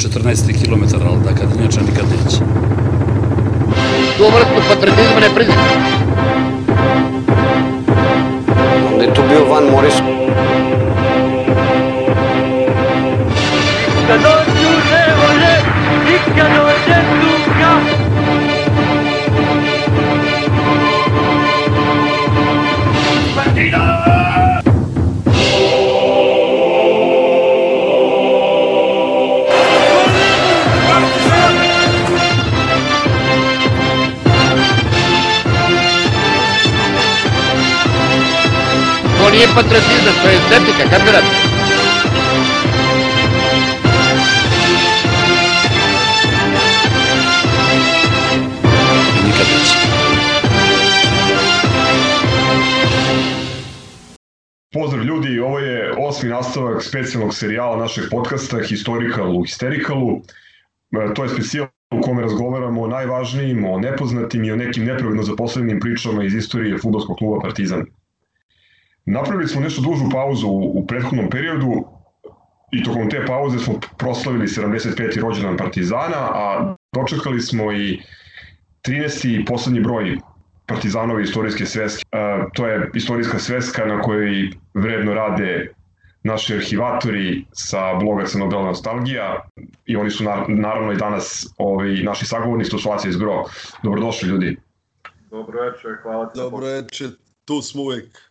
14 км, ал така иначе никаде неќе. Добро сме патриотизм не признат. Ниту бил Ван Морис. Nije patriotizam, to je estetika, kapirate? Pozdrav ljudi, ovo je osmi nastavak specijalnog serijala našeg podcasta Historical u Histerikalu. E, To je specijal u kome razgovaramo o najvažnijim, o nepoznatim i o nekim nepravedno zaposlenim pričama iz istorije futbolskog kluba Partizan. Napravili smo nešto dužu pauzu u, u prethodnom periodu i tokom te pauze smo proslavili 75. rođendan Partizana, a dočekali smo i 13. i poslednji broj Partizanove istorijske sveske. E, to je istorijska sveska na kojoj vredno rade naši arhivatori sa bloga Crnobela Nostalgija i oni su na, naravno i danas ovaj, naši sagovornici, to su Acija iz Gro. Dobrodošli ljudi. Dobro večer, hvala ti. Dobro večer, tu smo uvek.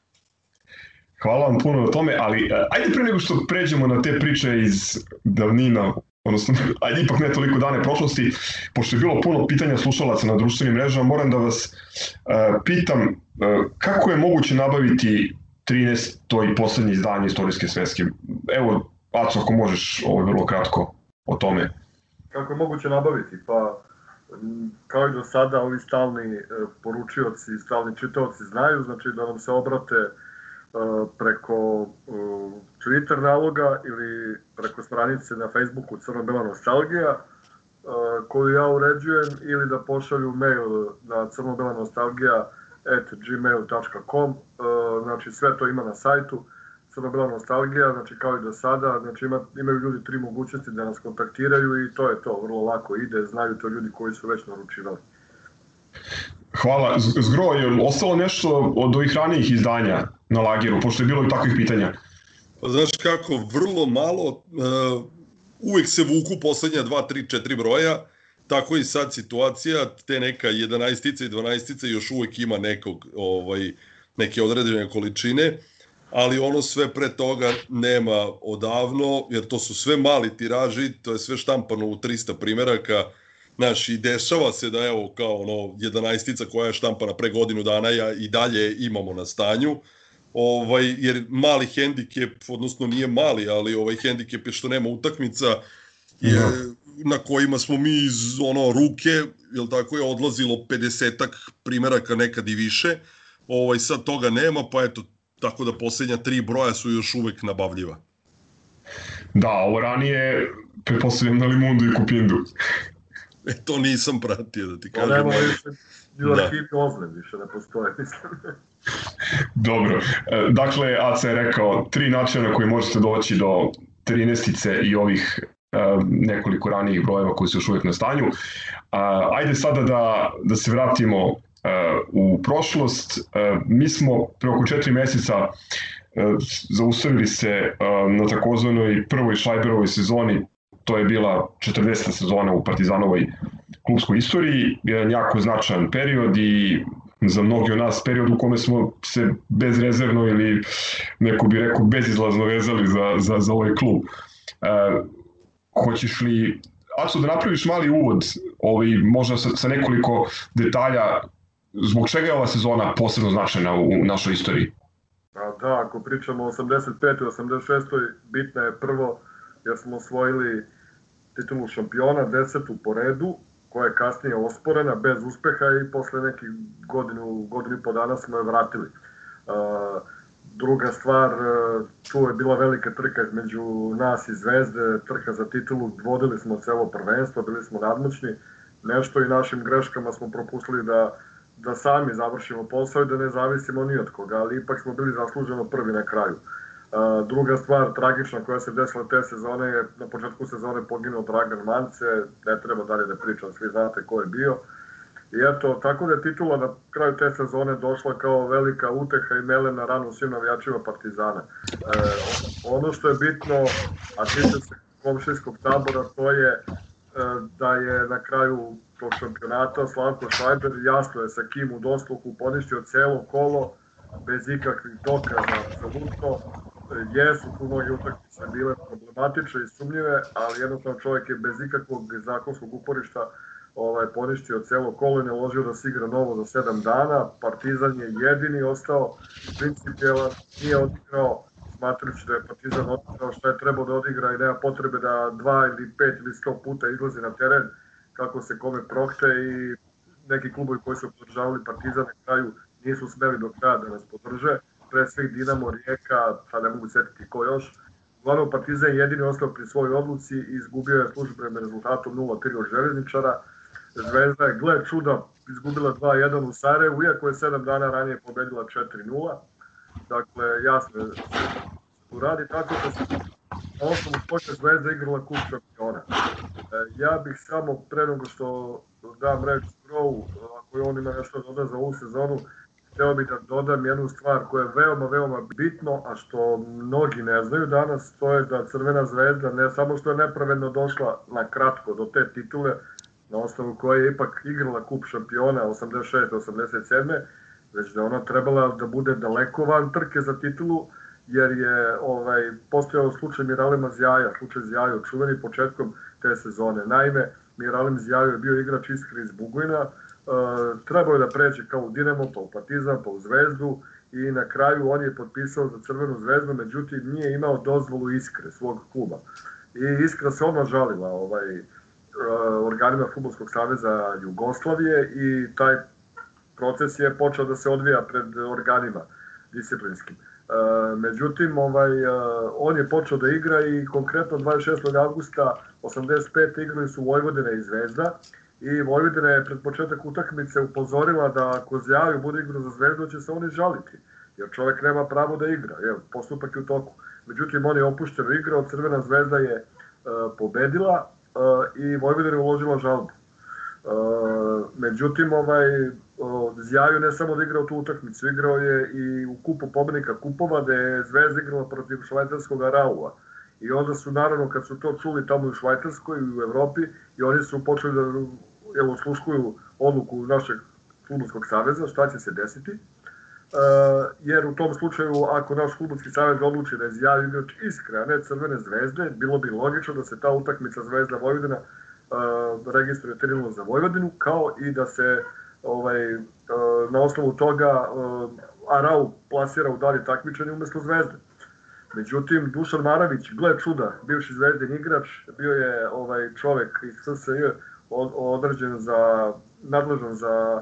Hvala vam puno na tome, ali e, ajde pre nego što pređemo na te priče iz davnina, odnosno, ajde ipak ne toliko dane prošlosti, pošto je bilo puno pitanja slušalaca na društvenim mrežama, moram da vas uh, pitam uh, kako je moguće nabaviti 13. to i poslednje izdanje istorijske sveske. Evo, Aco, ako možeš ovo vrlo kratko o tome. Kako je moguće nabaviti? Pa, kao i do sada, ovi stalni poručioci stalni čitaoci znaju, znači da nam se obrate e, preko e, Twitter naloga ili preko stranice na Facebooku Crno-Bela Nostalgija, e, koju ja uređujem, ili da pošalju mail na crno-bela nostalgija at gmail.com, e, znači sve to ima na sajtu, Crno-Bela nostalgija, znači kao i do sada, znači ima, imaju ljudi tri mogućnosti da nas kontaktiraju i to je to, vrlo lako ide, znaju to ljudi koji su već naručivali. Hvala. Zgro, je ostalo nešto od ovih ranijih izdanja na lageru, pošto je bilo i takvih pitanja? Pa znaš kako, vrlo malo, uh, uvek se vuku poslednja 2, 3, 4 broja, tako i sad situacija, te neka 11 i 12 još uvek ima nekog, ovaj, neke određene količine, ali ono sve pre toga nema odavno, jer to su sve mali tiraži, to je sve štampano u 300 primeraka, Znaš, i dešava se da evo kao ono 11 koja je štampana pre godinu dana ja i dalje imamo na stanju. Ovaj jer mali hendikep, odnosno nije mali, ali ovaj hendikep je što nema utakmica je, Da. na kojima smo mi iz ono ruke, jel tako je odlazilo 50-ak primeraka nekad i više. Ovaj sad toga nema, pa eto tako da poslednja tri broja su još uvek nabavljiva. Da, ovo ranije, pretpostavljam na Limundu i Kupindu. E, to nisam pratio, da ti To kažem. nema ali- više, u Da. više ne postoje, mislim. Dobro, e, dakle, Aca je rekao tri načina na koji možete doći do 13 i ovih e, nekoliko ranijih brojeva koji su još uvijek na stanju. A, ajde sada da, da se vratimo e, u prošlost. E, mi smo pre oko četiri meseca e, zaustavili se e, na takozvanoj prvoj Šajberovoj sezoni, to je bila 40. sezona u Partizanovoj klubskoj istoriji, jedan jako značajan period i za mnogi od nas period u kome smo se bezrezervno ili neko bi rekao bezizlazno vezali za, za, za ovaj klub. E, hoćeš li, Aco, da napraviš mali uvod, ovaj, možda sa, sa nekoliko detalja, zbog čega je ova sezona posebno značajna u, u našoj istoriji? A da, ako pričamo o 85. i 86. bitna je prvo jer smo osvojili titulu šampiona, desetu po redu, koja je kasnije osporena bez uspeha i posle nekih godinu, godinu i po dana smo je vratili. Uh, druga stvar, uh, tu je bila velika trka između nas i Zvezde, trka za titulu, vodili smo celo prvenstvo, bili smo nadmoćni, nešto i našim greškama smo propustili da da sami završimo posao i da ne zavisimo ni od koga, ali ipak smo bili zasluženo prvi na kraju. Druga stvar, tragična koja se desila te sezone je na početku sezone poginuo Dragan Mance, ne treba dalje da pričam, svi znate ko je bio. I eto, tako da je titula na kraju te sezone došla kao velika uteha i mele na ranu svim navijačima Partizana. E, ono što je bitno, a tiče se komšijskog tabora, to je e, da je na kraju tog šampionata Slavko Švajber jasno je sa kim u dosluku poništio celo kolo bez ikakvih dokaza, apsolutno. Jesu tu mnogi utakmice bile problematične i sumnjive, ali jednostavno čovjek je bez ikakvog zakonskog uporišta ovaj, poništio celo kolo i ne ložio da se igra novo za 7 dana. Partizan je jedini ostao principijelan, nije odigrao smatrajući da je Partizan odigrao šta je trebao da odigra i nema potrebe da dva ili pet ili sto puta izlazi na teren kako se kome prohte i neki klubovi koji su podržavali Partizan na kraju nisu smeli do kraja da nas podrže. Pre svih Dinamo, Rijeka, sad ne mogu setiti ko još. Uglavnom Partizan je jedini ostao pri svojoj odluci i izgubio je službenim rezultatom 0-3 od Železničara. Zvezda je, gle čuda, izgubila 2-1 u Sarajevu, iako je 7 dana ranije pobedila 4-0. Dakle, jasno je tu radi tako da se na osnovu toga Zvezda igrala kup šampiona. E, ja bih samo pre nego što dam reč Strovu, ako je on ima nešto da za ovu sezonu, hteo bih da dodam jednu stvar koja je veoma, veoma bitno, a što mnogi ne znaju danas, to je da Crvena zvezda ne samo što je nepravedno došla na kratko do te titule, na osnovu koje je ipak igrala kup šampiona 86-87, već da ona trebala da bude daleko van trke za titulu, jer je ovaj, postojao slučaj Miralema Zjaja, slučaj Zjaja, čuveni početkom te sezone. Naime, Miralem Zjaju je bio igrač Iskre iz Bugojna, trebao je da pređe kao u Dinamo, pa u Partizan, pa u Zvezdu i na kraju on je potpisao za Crvenu zvezdu, međutim nije imao dozvolu Iskre, svog kluba. I Iskra se odmah žalila ovaj, e, organima Futbolskog saveza Jugoslavije i taj proces je počeo da se odvija pred organima disciplinskim. E, međutim, ovaj, e, on je počeo da igra i konkretno 26. augusta 85. igrali su Vojvodina i Zvezda i Vojvodina je pred početak utakmice upozorila da ako Zjaju bude igrao za Zvezdu će se oni žaliti, jer čovek nema pravo da igra, jer postupak je u toku. Međutim, on je opušteno igrao, Crvena zvezda je e, pobedila e, i Vojvodina je uložila žalbu. E, međutim, ovaj, Zjaju ne samo da igrao tu utakmicu, igrao je i u kupu pobednika kupova, gde je Zvezda igrala protiv švajcarskog Araua. I onda su, naravno, kad su to čuli tamo u Švajcarskoj i u Evropi, i oni su počeli da jel, osluškuju odluku našeg futbolskog saveza, šta će se desiti. Uh, jer u tom slučaju, ako naš futbolski savez odluči da Zjaju igrač iskre, a ne crvene zvezde, bilo bi logično da se ta utakmica Zvezda Vojvodina uh, registruje 3 za Vojvodinu, kao i da se ovaj, uh, na osnovu toga Arau plasira u dalje takmičenje umesto Zvezde. Međutim, Dušan Maravić, gle čuda, bivši zvezdin igrač, bio je ovaj čovek iz SSJ određen za, nadležan za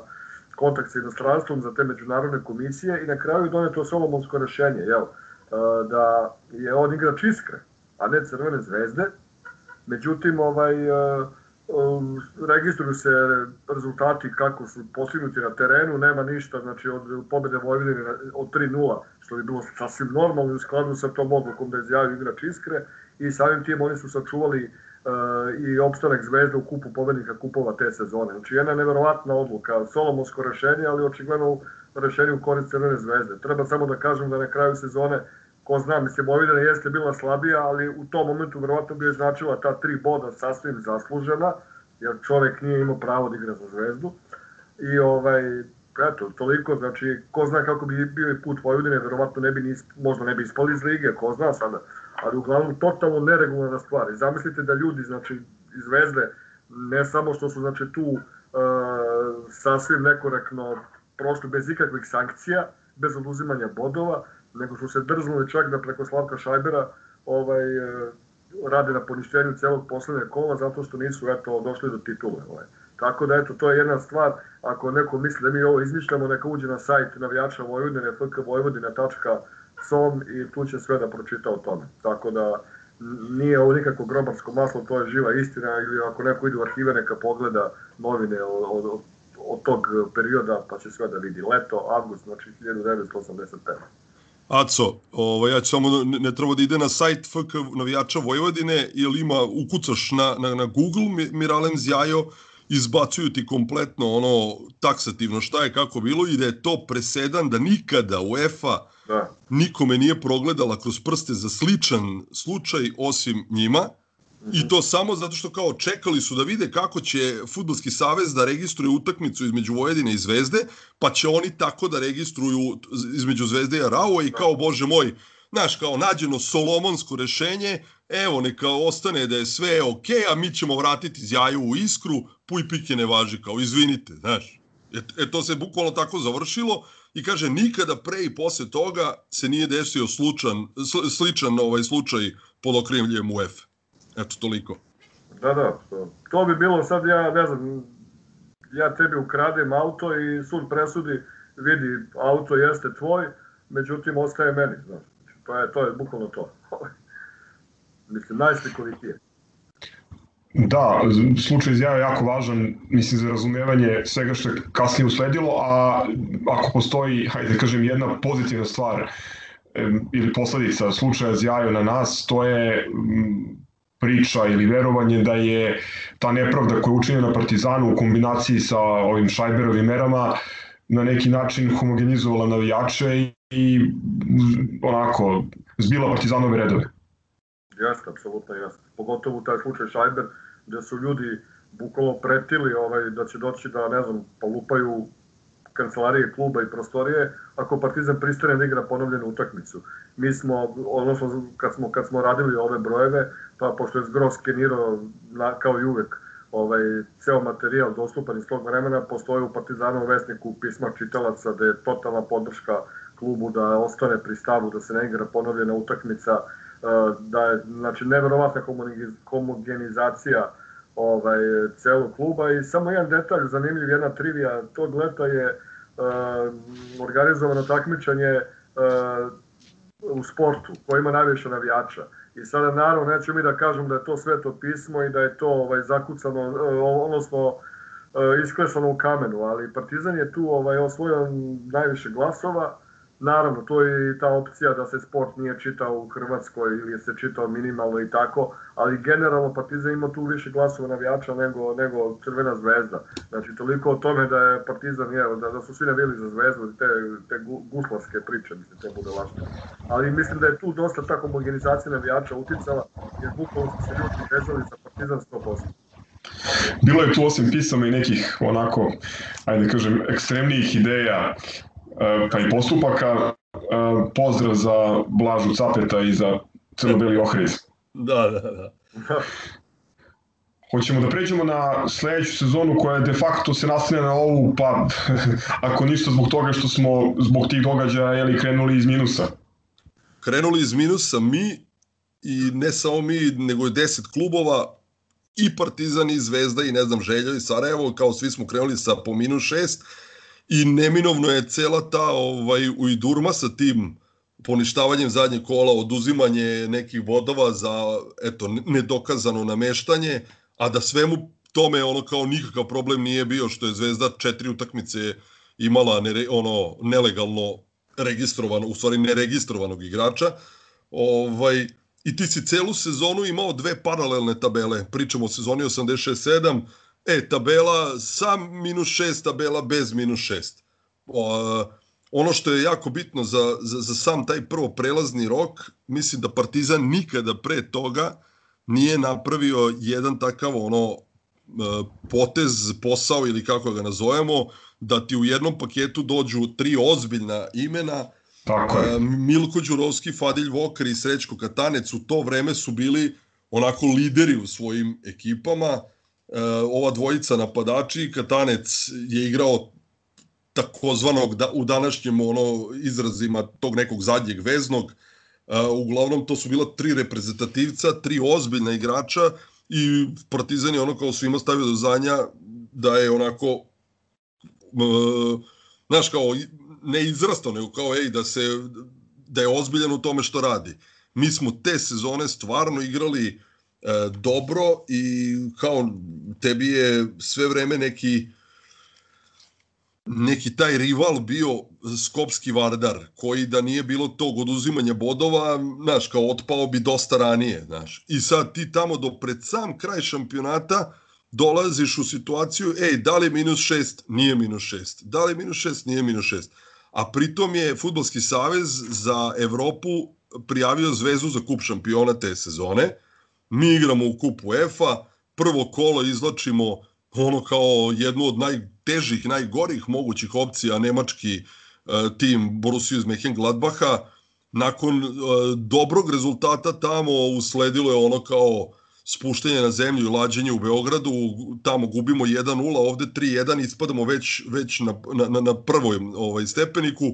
kontakt sa inostranstvom, za te međunarodne komisije i na kraju je doneto solomonsko rešenje, jel, da je on igrač iskre, a ne crvene zvezde. Međutim, ovaj, registruju se rezultati kako su postignuti na terenu, nema ništa, znači od pobede Vojvodine od 3-0, što bi bilo sasvim normalno u skladu sa tom odlukom da je izjavio igrač Iskre i samim tim oni su sačuvali uh, i opstanak Zvezda u kupu pobednika kupova te sezone. Znači jedna neverovatna odluka, solomonsko rešenje, ali očigledno rešenje u korist Crvene zvezde. Treba samo da kažem da na kraju sezone ko zna, mislim, Vojvodina jeste bila slabija, ali u tom momentu verovatno bi je značila ta tri boda sasvim zaslužena, jer čovek nije imao pravo da igra za zvezdu. I ovaj, eto, toliko, znači, ko zna kako bi bio i put Vojvodine, verovatno ne bi, ni, možda ne bi ispali iz lige, ko zna sada, ali uglavnom totalno neregularna stvar. I zamislite da ljudi, znači, iz Zvezde, ne samo što su, znači, tu uh, sasvim nekorektno prošli bez ikakvih sankcija, bez oduzimanja bodova, nego su se drznuli čak da preko Slavka Šajbera ovaj, uh, rade na poništenju celog poslednjeg kola zato što nisu eto, došli do titule. Ovaj. Tako da eto, to je jedna stvar, ako neko misli da mi ovo izmišljamo, neka uđe na sajt navijača Vojvodine, fkvojvodina.com i tu će sve da pročita o tome. Tako da nije ovo nikako grobarsko maslo, to je živa istina ili ako neko ide u arhive neka pogleda novine od, od, od tog perioda pa će sve da vidi. Leto, avgust, znači 1985. Aco, ovaj, ja ću samo, ne, ne treba da ide na sajt FK navijača Vojvodine, ili ima, ukucaš na, na, na Google Mi- Miralem Zjajo, izbacuju ti kompletno ono taksativno šta je kako bilo i da je to presedan da nikada UEFA Da. nikome nije progledala kroz prste za sličan slučaj osim njima. I to samo zato što kao čekali su da vide kako će Futbolski savez da registruje utakmicu između Vojvodine i Zvezde, pa će oni tako da registruju između Zvezde i Arao i kao, bože moj, znaš, kao nađeno solomonsko rešenje, evo, neka ostane da je sve ok, a mi ćemo vratiti zjaju u iskru, puj pike ne važi, kao, izvinite, znaš. E, e to se bukvalno tako završilo i kaže nikada pre i posle toga se nije desio slučan, sl, sličan ovaj slučaj pod okriljem UEFA. Eto, toliko. Da, da, to, bi bilo sad, ja ne znam, ja tebi ukradem auto i sud presudi, vidi, auto jeste tvoj, međutim, ostaje meni, znaš. To je, to je bukvalno to. Mislim, najslikovitije. Da, slučaj izjava je jako važan, mislim, za razumevanje svega što je kasnije usledilo, a ako postoji, hajde da kažem, jedna pozitivna stvar ili posledica slučaja Zjaju na nas, to je priča ili verovanje da je ta nepravda koja je učinjena Partizanu u kombinaciji sa ovim Šajberovim merama na neki način homogenizovala navijače i, onako zbila Partizanove redove. Jeste, apsolutno jeste. Pogotovo taj slučaj Šajber, gde su ljudi bukvalno pretili ovaj, da će doći da, ne znam, polupaju kancelarije kluba i prostorije ako Partizan pristane da igra ponovljenu utakmicu. Mi smo, odnosno kad smo, kad smo radili ove brojeve, pa pošto je Zgro skenirao na, kao i uvek ovaj, ceo materijal dostupan iz tog vremena, postoje u Partizanovom vesniku pisma čitalaca da je totalna podrška klubu da ostane pri stavu da se ne igra ponovljena utakmica, da je znači neverovatna homogenizacija ovaj celog kluba i samo jedan detalj zanimljiv jedna trivija tog leta je uh, organizovano takmičenje uh, u sportu koji ima najviše navijača. I sada naravno neću mi da kažem da je to sveto pismo i da je to ovaj zakucano odnosno isklesano u kamenu ali Partizan je tu ovaj osvojio najviše glasova Naravno, to je i ta opcija da se sport nije čitao u Hrvatskoj ili se čitao minimalno i tako, ali generalno Partizan ima tu više glasova navijača nego, nego Crvena zvezda. Znači, toliko o tome da je Partizan, je, da, da su svi navili za zvezdu, te, te guslarske priče, mislim, to bude lažno. Ali mislim da je tu dosta ta homogenizacija navijača uticala, jer bukvalno su se ljudi vezali za Partizan 100%. Bilo je tu osim pisama i nekih onako, ajde da kažem, ekstremnijih ideja pa i postupaka. Pozdrav za Blažu Capeta i za crno-beli ohriz. Da, da, da. Hoćemo da pređemo na sledeću sezonu koja je de facto se nastavlja na ovu, pa ako ništa zbog toga što smo zbog tih događaja jeli, krenuli iz minusa. Krenuli iz minusa mi i ne samo mi, nego je 10 klubova i Partizan i Zvezda i ne znam Želja i Sarajevo, kao svi smo krenuli sa po minus 6 i neminovno je cela ta ovaj ujdurma sa tim poništavanjem zadnjeg kola, oduzimanje nekih bodova za eto nedokazano nameštanje, a da svemu tome ono kao nikakav problem nije bio što je Zvezda četiri utakmice imala nere, ono nelegalno registrovano, u stvari neregistrovanog igrača. Ovaj i ti si celu sezonu imao dve paralelne tabele. Pričamo o sezoni 86-7, E, tabela sa minus 6, tabela bez minus 6. O, ono što je jako bitno za, za, za sam taj prvo prelazni rok, mislim da Partizan nikada pre toga nije napravio jedan takav ono e, potez, posao ili kako ga nazovemo, da ti u jednom paketu dođu tri ozbiljna imena, Tako je. E, Milko Đurovski, Fadilj Vokar i Srećko Katanec u to vreme su bili onako lideri u svojim ekipama, ova dvojica napadači, Katanec je igrao takozvanog da, u današnjem ono izrazima tog nekog zadnjeg veznog. E, uglavnom to su bila tri reprezentativca, tri ozbiljna igrača i Partizan je ono kao svima stavio do zanja da je onako e, znaš kao ne izrastao, nego kao ej da se da je ozbiljan u tome što radi. Mi smo te sezone stvarno igrali e, dobro i kao tebi je sve vreme neki neki taj rival bio Skopski Vardar, koji da nije bilo tog oduzimanja bodova, znaš, kao otpao bi dosta ranije, znaš. I sad ti tamo do pred sam kraj šampionata dolaziš u situaciju, ej, da li je minus šest? Nije minus šest. Da li je minus šest? Nije minus šest. A pritom je Futbolski savez za Evropu prijavio zvezu za kup šampiona te sezone. Mi igramo u kupu EFA, prvo kolo izlačimo ono kao jednu od najtežih, najgorih mogućih opcija nemački uh, tim Borussia iz Mönchengladbacha. Nakon uh, dobrog rezultata tamo usledilo je ono kao spuštanje na zemlju i lađenje u Beogradu, tamo gubimo 1-0, ovde 3-1, ispadamo već, već na, na, na prvoj ovaj, stepeniku.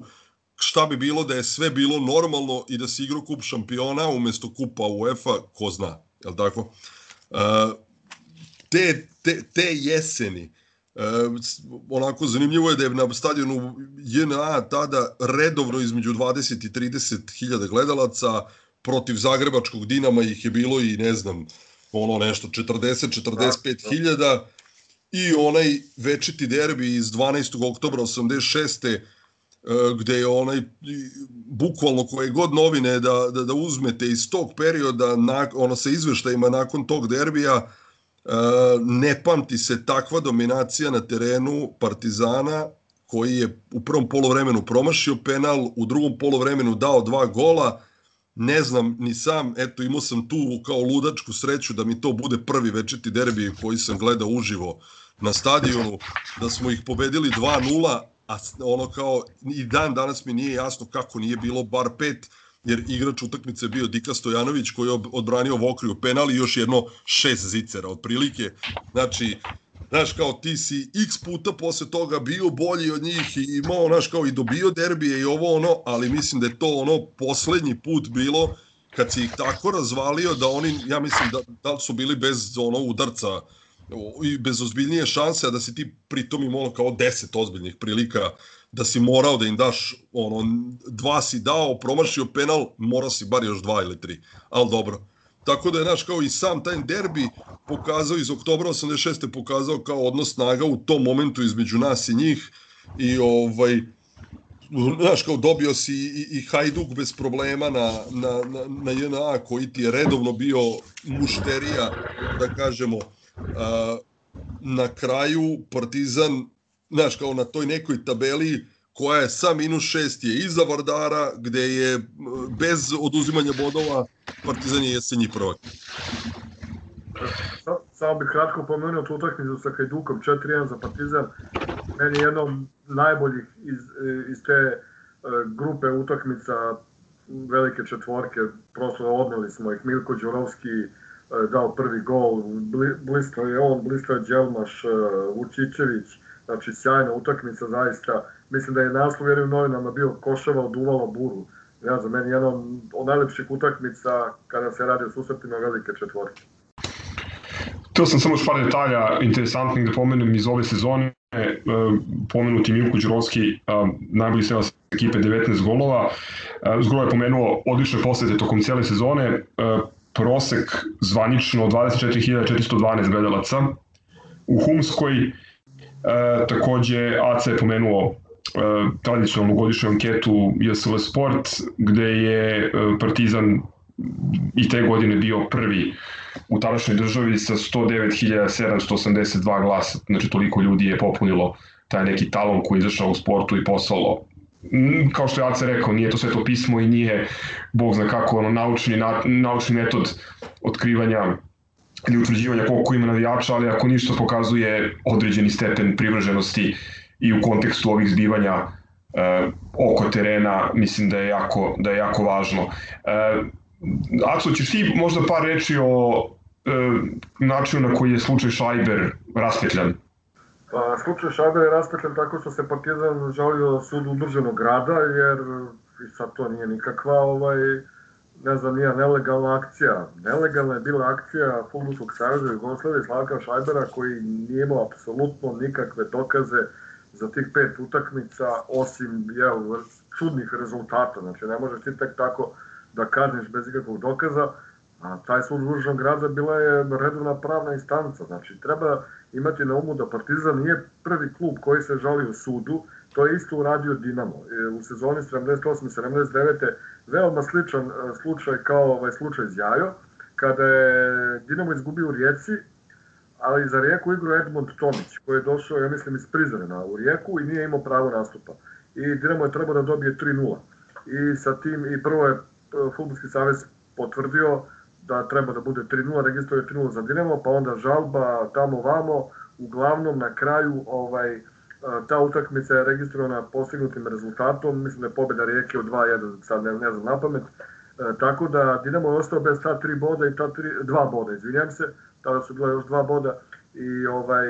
Šta bi bilo da je sve bilo normalno i da se igra kup šampiona umesto kupa UEFA, ko zna, je li tako? Uh, te, te, te jeseni, E, onako zanimljivo je da je na stadionu JNA tada redovno između 20 i 30 hiljada gledalaca, protiv Zagrebačkog Dinama ih je bilo i ne znam, ono nešto 40-45 hiljada i onaj večiti derbi iz 12. oktobra 86 gde je onaj bukvalno koje god novine da, da, da uzmete iz tog perioda na, ono sa izveštajima nakon tog derbija ne pamti se takva dominacija na terenu Partizana koji je u prvom polovremenu promašio penal, u drugom polovremenu dao dva gola, ne znam ni sam, eto imao sam tu kao ludačku sreću da mi to bude prvi večeti derbi koji sam gledao uživo na stadionu, da smo ih pobedili 2-0, a ono kao i dan danas mi nije jasno kako nije bilo bar pet, jer igrač utakmice bio Dika Stojanović koji je odbranio Vokriju penal i još jedno šest zicera otprilike. Znači, znaš, kao ti si x puta posle toga bio bolji od njih i imao, znaš, kao i dobio derbije i ovo ono, ali mislim da je to ono poslednji put bilo kad si ih tako razvalio da oni, ja mislim da, da su bili bez ono udarca i bez ozbiljnije šanse, a da si ti pritom imao kao 10 ozbiljnih prilika da si morao da im daš, ono, dva si dao, promašio penal, morao si bar još dva ili tri, ali dobro. Tako da je, naš, kao i sam taj derbi pokazao iz oktobra 86. pokazao kao odnos snaga u tom momentu između nas i njih i ovaj, znaš, kao dobio si i, i Hajduk bez problema na, na, na, na JNA koji ti je redovno bio mušterija, da kažemo, na kraju Partizan znaš, kao na toj nekoj tabeli koja je sa minus šest je iza Vardara, gde je bez oduzimanja bodova Partizan je jesenji prvak. Samo bih kratko pomenuo tu utakmicu sa Hajdukom 4-1 za Partizan. Meni je jedno najboljih iz, iz te e, grupe utakmica velike četvorke, prosto odneli smo ih. Milko Đurovski dao prvi gol, blistao je on, blistao je Đelmaš, e, Vučićević, Znači, sjajna utakmica, zaista. Mislim da je naslov u novinama bio Košava oduvalo buru. Ja, za meni jedna od najlepših utakmica kada se radi o susretima velike četvorke. To sam samo još par detalja interesantnih da pomenem iz ove sezone. E, pomenuti Milko Đurovski, e, najbolji strelac ekipe 19 golova. E, Zgro je pomenuo odlične posete tokom cele sezone. Prosek zvanično 24.412 gledalaca. U Humskoj E, takođe, AC je pomenuo e, tradicionalnu godišnju anketu JSL Sport, gde je e, Partizan i te godine bio prvi u tadašnjoj državi sa 109.782 glasa, znači toliko ljudi je popunilo taj neki talon koji je izašao u sportu i poslalo kao što je Ace rekao, nije to sve to pismo i nije, bog zna kako, ono, naučni, na, naučni metod otkrivanja ili utvrđivanja koliko ima navijača, ali ako ništa pokazuje određeni stepen privrženosti i u kontekstu ovih zbivanja e, oko terena, mislim da je jako, da je jako važno. E, Aco, ćeš ti možda par reči o e, načinu na koji je slučaj Šajber raspetljan? Pa, slučaj Šajber je raspetljan tako što se Partizan žalio sudu udruženog grada, jer i sad to nije nikakva ovaj, ne znam, nije nelegalna akcija. Nelegalna je bila akcija Futbolskog savjeza Jugoslavije Slavka Šajbera koji nije imao apsolutno nikakve dokaze za tih pet utakmica osim jel, čudnih rezultata. Znači ne možeš ti tek tako da kazniš bez ikakvog dokaza, A taj sud Dužnog grada bila je redovna pravna instanca. Znači, treba imati na umu da Partizan nije prvi klub koji se žali u sudu, to je isto uradio Dinamo. E, U sezoni 78-79. veoma sličan e, slučaj kao ovaj slučaj Zjajo, kada je Dinamo izgubio u Rijeci, ali za Rijeku igrao Edmond Tomić, koji je došao, ja mislim, iz Prizrena u Rijeku i nije imao pravo nastupa. I Dinamo je trebao da dobije 3-0. I sa tim, i prvo je e, Futbolski savez potvrdio da treba da bude 3-0, registruje 3-0 za Dinamo, pa onda žalba tamo vamo, uglavnom na kraju ovaj, e, ta utakmica je registrovana postignutim rezultatom, mislim da je pobjeda Rijeke od 2-1, sad ne, ne znam na pamet, E, tako da Dinamo je ostao bez ta tri boda i ta tri, dva boda, izvinjam se, tada su bila još dva boda i ovaj,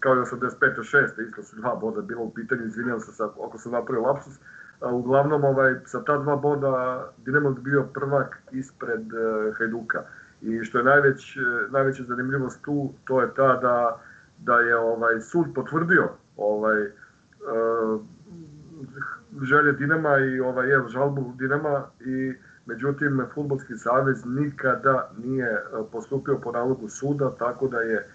kao i 85. 6. isto su dva boda bilo u pitanju, izvinjam se sad, ako sam napravio lapsus. Uglavnom, ovaj, sa ta dva boda Dinamo je bio prvak ispred uh, Hajduka. I što je najveć, najveća zanimljivost tu, to je ta da, da je ovaj sud potvrdio ovaj, uh, želje Dinama i ovaj, evo, žalbu Dinama i međutim Futbolski savez nikada nije e, postupio po nalogu suda, tako da je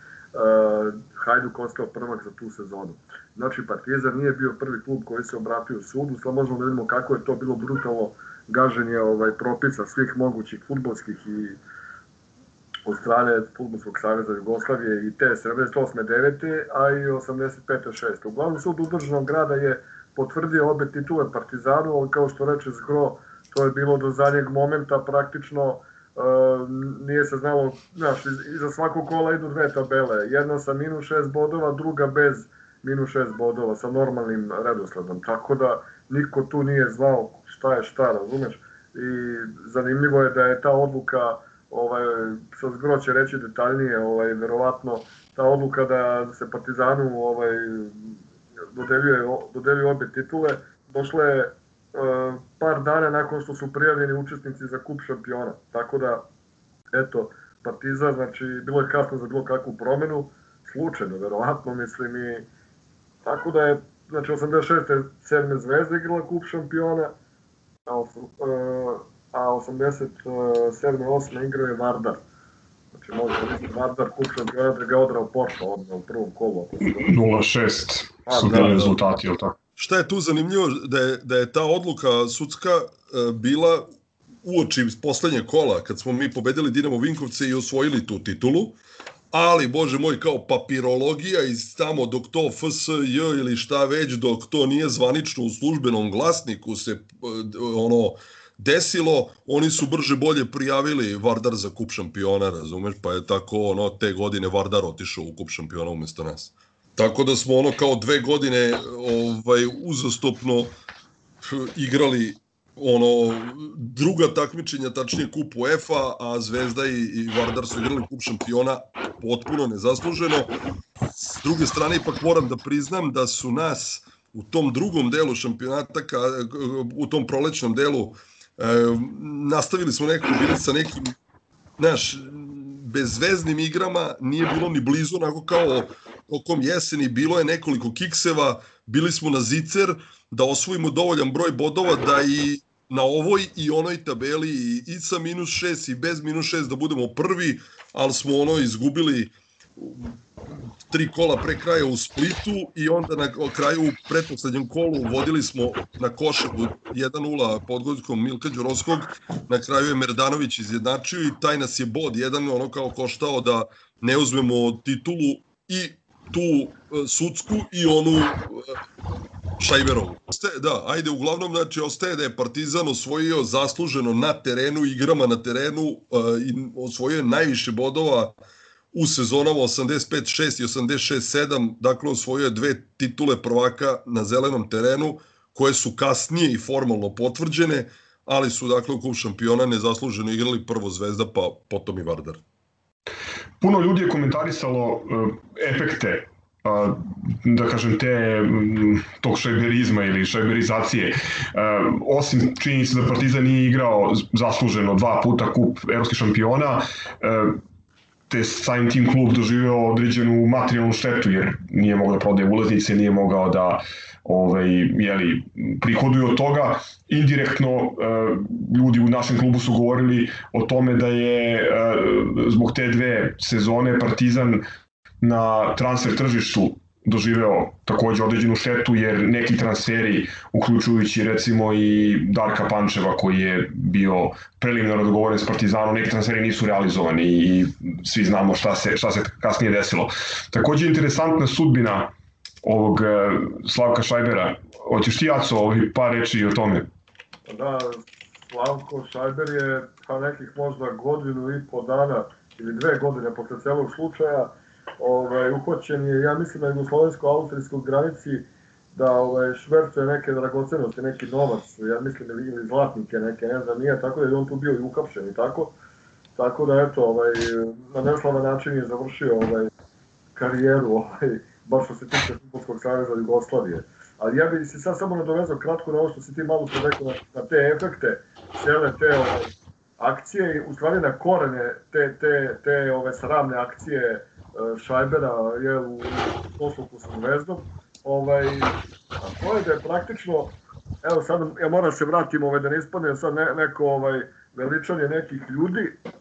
Hajduk ostao prvak za tu sezonu. Znači Partizan nije bio prvi klub koji se obratio sudu, sad možemo da vidimo kako je to bilo brutalno gaženje ovaj, propisa svih mogućih futbolskih i od strane Futbolskog saveza Jugoslavije i te 78. 9. a i 85. 6. Uglavnom sud udržanog grada je potvrdio obe titule Partizanu, ali kao što reče Zgro, to je bilo do zadnjeg momenta praktično uh, nije se znalo, znaš, iza svakog kola idu dve tabele, jedna sa minus 6 bodova, druga bez minus 6 bodova, sa normalnim redosledom, tako da niko tu nije znao šta je šta, razumeš? I zanimljivo je da je ta odluka, ovaj, sa zgro će reći detaljnije, ovaj, verovatno, ta odluka da se Partizanu ovaj, dodeljuje, dodeljuje obe titule, došla je par dana nakon što su prijavljeni učesnici za kup šampiona. Tako da, eto, Partizan, znači, bilo je kasno za bilo kakvu promenu, slučajno, verovatno, mislim i tako da je, znači, 86. 7. zvezda igrala kup šampiona, a, a 87. 8. igrao je Vardar. Znači, može da mislim, Vardar kup šampiona da ga odrao Porto odmah u prvom kolu. 0-6 su bili rezultati, ili tako? Šta je tu zanimljivo, da je, da je ta odluka sudska e, bila uoči poslednje kola, kad smo mi pobedili Dinamo Vinkovce i osvojili tu titulu, ali, bože moj, kao papirologija iz tamo dok to FSJ ili šta već, dok to nije zvanično u službenom glasniku se e, ono desilo, oni su brže bolje prijavili Vardar za kup šampiona, razumeš, pa je tako ono te godine Vardar otišao u kup šampiona umesto nas. Tako da smo ono kao dve godine ovaj uzastopno igrali ono druga takmičenja, tačnije kup UEFA, a Zvezda i, i Vardar su igrali kup šampiona potpuno nezasluženo. S druge strane, ipak moram da priznam da su nas u tom drugom delu šampionata, u tom prolećnom delu, e, nastavili smo neko, bili sa nekim, znaš, bezveznim igrama, nije bilo ni blizu onako kao tokom jeseni bilo je nekoliko kikseva, bili smo na zicer da osvojimo dovoljan broj bodova da i na ovoj i onoj tabeli i, i sa minus 6 i bez minus 6 da budemo prvi, ali smo ono izgubili tri kola pre kraja u Splitu i onda na kraju u pretposlednjem kolu vodili smo na Košavu 1-0 podgodinskom Milka Đurovskog, na kraju je Merdanović izjednačio i taj nas je bod jedan ono kao koštao da ne uzmemo titulu i tu e, sudsku i onu e, Šajberovu. Da, ajde, uglavnom, znači, ostaje da je Partizan osvojio zasluženo na terenu, igrama na terenu uh, i osvojio najviše bodova u sezonama 85-6 i 86-7, dakle osvojio je dve titule prvaka na zelenom terenu, koje su kasnije i formalno potvrđene, ali su dakle u kup šampiona nezasluženo igrali prvo Zvezda, pa potom i Vardar puno ljudi je komentarisalo uh, efekte uh, da kažem te um, tog šajberizma ili šajberizacije. Uh, osim činjenice da Partizan nije igrao zasluženo dva puta kup evropskih šampiona uh, te samim tim klub doživeo određenu materijalnu štetu jer nije mogao da prodaje ulaznice, nije mogao da ovaj, jeli, prihoduju od toga. Indirektno e, ljudi u našem klubu su govorili o tome da je e, zbog te dve sezone Partizan na transfer tržištu doživeo takođe određenu štetu jer neki transferi uključujući recimo i Darka Pančeva koji je bio preliminarno dogovoren s Partizanom neki transferi nisu realizovani i svi znamo šta se, šta se kasnije desilo. Takođe interesantna sudbina ovog e, Slavka Šajbera. Hoćeš ti Aco ovi par reči o tome? Da, Slavko Šajber je pa nekih možda godinu i po dana ili dve godine posle celog slučaja ovaj, uhoćen je, ja mislim, na jugoslovensko-austrijskoj granici da ovaj, švercuje neke dragocenosti, neki novac, ja mislim, ili zlatnike neke, ne znam, nije, tako da je on tu bio i ukapšen i tako. Tako da, eto, ovaj, na neslavan način je završio ovaj, karijeru, ovaj, baš što se tiče Futbolskog savjeza Jugoslavije. Ali ja bih se sad samo nadovezao kratko na ovo što si ti malo što rekao na, na te efekte, cele te ovaj, akcije i u stvari na korene te, te, te ove sramne akcije Šajbera je u posluku sa Zvezdom. Ovaj, a to je da je praktično, evo sad ja moram se vratim ovaj, da ne ispadne sad ne, neko ovaj, veličanje nekih ljudi, e,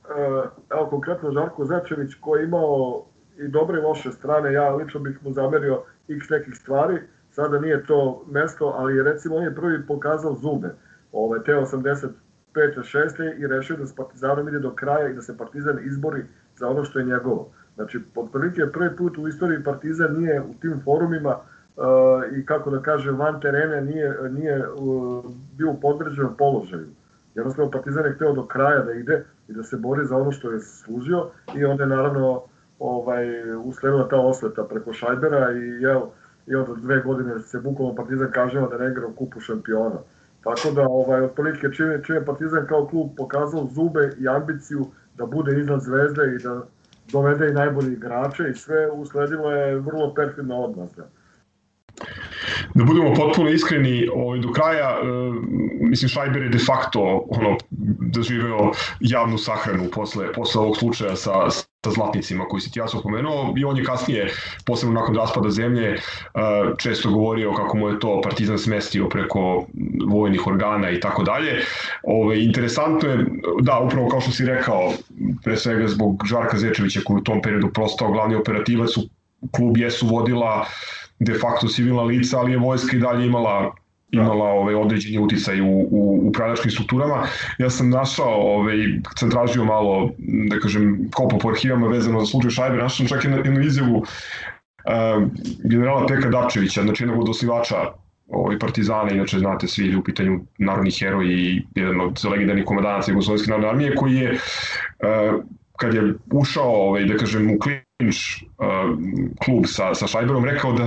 evo konkretno Žarko Zečević koji je imao i dobre i loše strane, ja lično bih mu zamerio x nekih stvari, sada nije to mesto, ali recimo on je prvi pokazao zube, ove, te 85. 6. i rešio da s Partizanom ide do kraja i da se Partizan izbori za ono što je njegovo. Znači, otprilike prvi put u istoriji Partizan nije u tim forumima uh, i kako da kažem van terene nije, nije uh, bio u podređenom položaju. Jednostavno Partizan je hteo do kraja da ide i da se bori za ono što je služio i onda je naravno ovaj, usledila ta osveta preko Šajbera i jel, i onda dve godine se bukvalno Partizan kaževa da ne igra u kupu šampiona. Tako da, ovaj, otprilike, čim je, čim je Partizan kao klub pokazao zube i ambiciju da bude iznad zvezde i da dovede i najbolji igrače i sve usledilo je vrlo perfidna odmazda. Da budemo potpuno iskreni, ovaj, do kraja, e, mislim, Šajber je de facto ono, doživeo javnu sahranu posle, posle ovog slučaja sa, sa zlatnicima koji si ti ja pomenuo i on je kasnije, posebno nakon raspada zemlje, e, često govorio kako mu je to partizan smestio preko vojnih organa i tako dalje. Ove, interesantno je, da, upravo kao što si rekao, pre svega zbog Žarka Zečevića koji u tom periodu prostao glavni operativac, u klub jesu vodila uh, de facto civilna lica, ali je vojska i dalje imala imala ovaj određeni uticaj u, u upravljačkim strukturama. Ja sam našao, ovaj, sam tražio malo, da kažem, kopo po arhivama vezano za slučaj Šajbe, našao sam čak jednu, jednu izjavu uh, generala Peka Dapčevića, znači jednog od osnivača ovaj, Partizana, inače znate svi u pitanju narodni heroj i jedan od legendarnih komandanaca Jugoslovenske narodne armije, koji je uh, kad je ušao, ovaj, da kažem, u klinč uh, klub sa, sa Šajberom, rekao da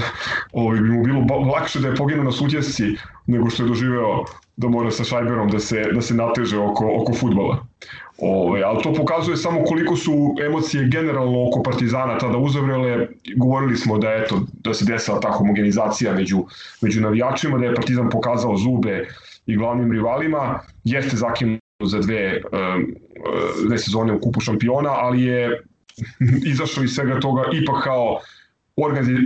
ovaj, bi mu bilo lakše da je poginuo na sudjesci nego što je doživeo da mora sa Šajberom da se, da se nateže oko, oko futbala. Ove, ali to pokazuje samo koliko su emocije generalno oko Partizana tada uzavrele. Govorili smo da eto da se desila ta homogenizacija među, među navijačima, da je Partizan pokazao zube i glavnim rivalima. Jeste zakinuo za dve, dve sezone u kupu šampiona, ali je izašao iz svega toga ipak kao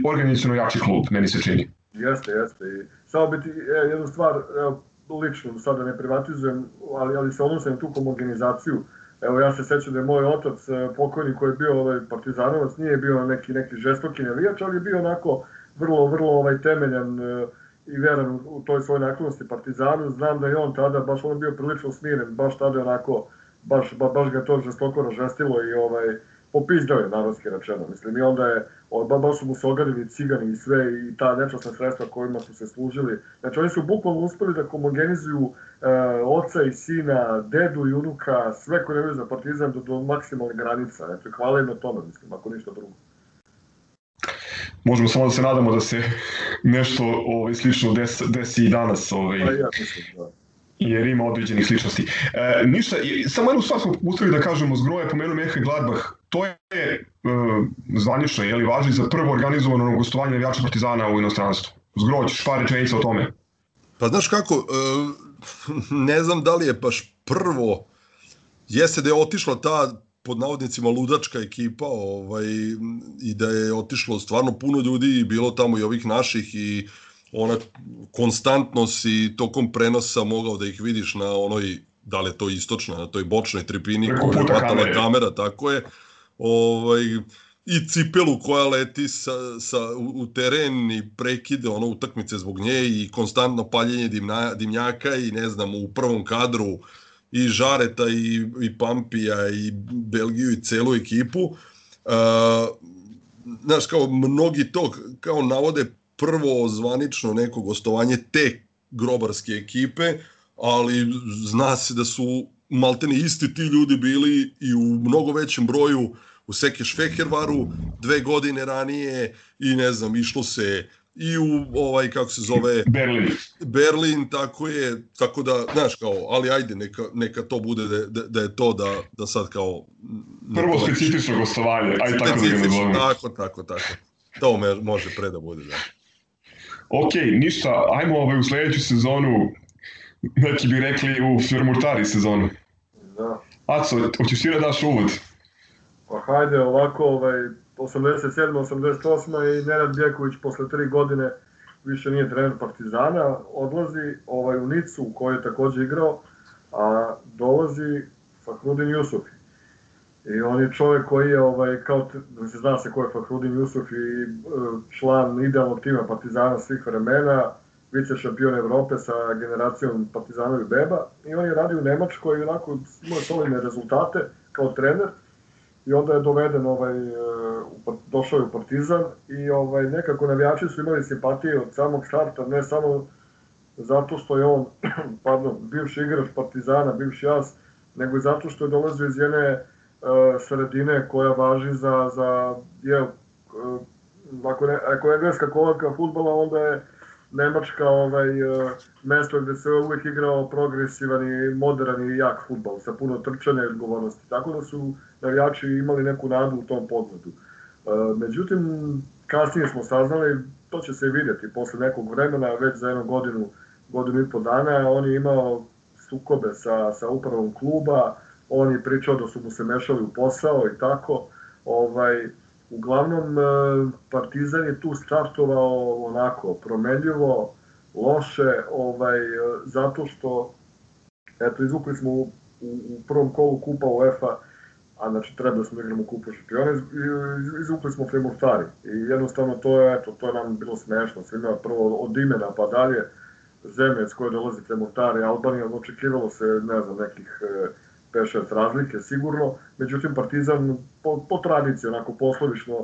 organizacijno jači klub, meni se čini. Jeste, jeste. I samo biti e, jednu stvar, evo, lično, sada ne privatizujem, ali, ali se odnosim na tu homogenizaciju. Evo ja se sećam da je moj otac e, pokojni koji je bio ovaj partizanovac, nije bio neki neki žestoki navijač, ali je bio onako vrlo vrlo ovaj temeljan uh, i veran u toj svojoj naklonosti Partizanu. Znam da je on tada, baš on bio prilično smiren, baš tada onako, baš, ba, baš ga to žestoko ražestilo i ovaj, popizdao je narodski rečeno. Mislim, i onda je, ba, baš su mu se ogadili cigani i sve i ta nečasna sredstva kojima su se služili. Znači, oni su bukvalno uspeli da homogenizuju e, oca i sina, dedu i unuka, sve koje ne za partizan do, do maksimalne granica. Znači, hvala im na tome, mislim, ako ništa drugo možemo samo da se nadamo da se nešto ovaj, slično desi, desi i danas. Ovaj, pa ja mislim, da jer ima određenih sličnosti. E, ništa, samo jednu stvar smo uspeli da kažemo, Zgroje pomenuo Mehe Gladbach, to je e, zvanično, je li važi za prvo organizovano gostovanje navijača Partizana u inostranstvu. Zgroj, ćeš par rečenica o tome. Pa znaš kako, e, ne znam da li je baš prvo, jeste da je otišla ta pod navodnicima ludačka ekipa ovaj, i da je otišlo stvarno puno ljudi i bilo tamo i ovih naših i ona konstantno si tokom prenosa mogao da ih vidiš na onoj, da li je to istočna, na toj bočnoj tribini Preko koju je hvatala kamera, tako je. Ovaj, i cipelu koja leti sa, sa, u, u teren i prekide ono utakmice zbog nje i konstantno paljenje dimna, dimnjaka i ne znam u prvom kadru i Žareta i, i Pampija i Belgiju i celu ekipu. Uh, znaš, kao mnogi to kao navode prvo zvanično neko gostovanje te grobarske ekipe, ali zna se da su maltene isti ti ljudi bili i u mnogo većem broju u Sekeš Fehervaru dve godine ranije i ne znam, išlo se i u ovaj kako se zove Berlin. Berlin, tako je, tako da, znaš, kao, ali ajde, neka, neka to bude da, da, da je to da, da sad kao... Prvo specifično gostovanje, aj tako da ga tako, tako, tako. To me, može pre da bude, da. Ok, ništa, ajmo ovaj, u sledeću sezonu, neki bi rekli u Firmurtari sezonu. Da. Aco, hoćeš ti da daš uvod? Pa hajde ovako, ovaj, 87. 88. i Nenad Bjeković posle tri godine više nije trener Partizana, odlazi ovaj, u Nicu u kojoj je takođe igrao, a dolazi Fahrudin Jusufi. I on je čovek koji je, ovaj, kao, da se zna se ko je Fahrudin Jusuf i e, član idealnog tima Partizana svih vremena, vice šampion Evrope sa generacijom Partizanovih beba. I on je radio u Nemačkoj i onako imao solidne rezultate kao trener. I onda je doveden ovaj e, došao je u Partizan i ovaj nekako navijači su imali simpatije od samog starta ne samo zato što je on pardon bivši igrač Partizana bivši as nego i zato što je dolazio iz jedne sredine koja važi za za je ako ne ako je engleska kolevka fudbala onda je Nemačka ovaj e, mesto gde se uvek igrao progresivan i modern i jak fudbal sa puno trčanja i odgovornosti. Tako da su navijači imali neku nadu u tom pogledu. E, međutim, kasnije smo saznali, to će se vidjeti posle nekog vremena, već za jednu godinu, godinu i po dana, on je imao sukobe sa, sa upravom kluba, on je pričao da su mu se mešali u posao i tako. Ovaj, uglavnom, e, Partizan je tu startovao onako promenljivo, loše, ovaj, zato što eto, izvukli smo u, u, prvom kolu kupa UEFA, a znači treba da smo igramo kupu šampiona, iz- iz- izvukli smo Fremurtari i jednostavno to je, eto, to je nam bilo smešno, svima prvo od imena pa dalje, zemlje s koje dolazi Fremurtari, Albanija, očekivalo se, ne znam, nekih e, 5-6 razlike sigurno, međutim Partizan po, po tradiciji, onako poslovično,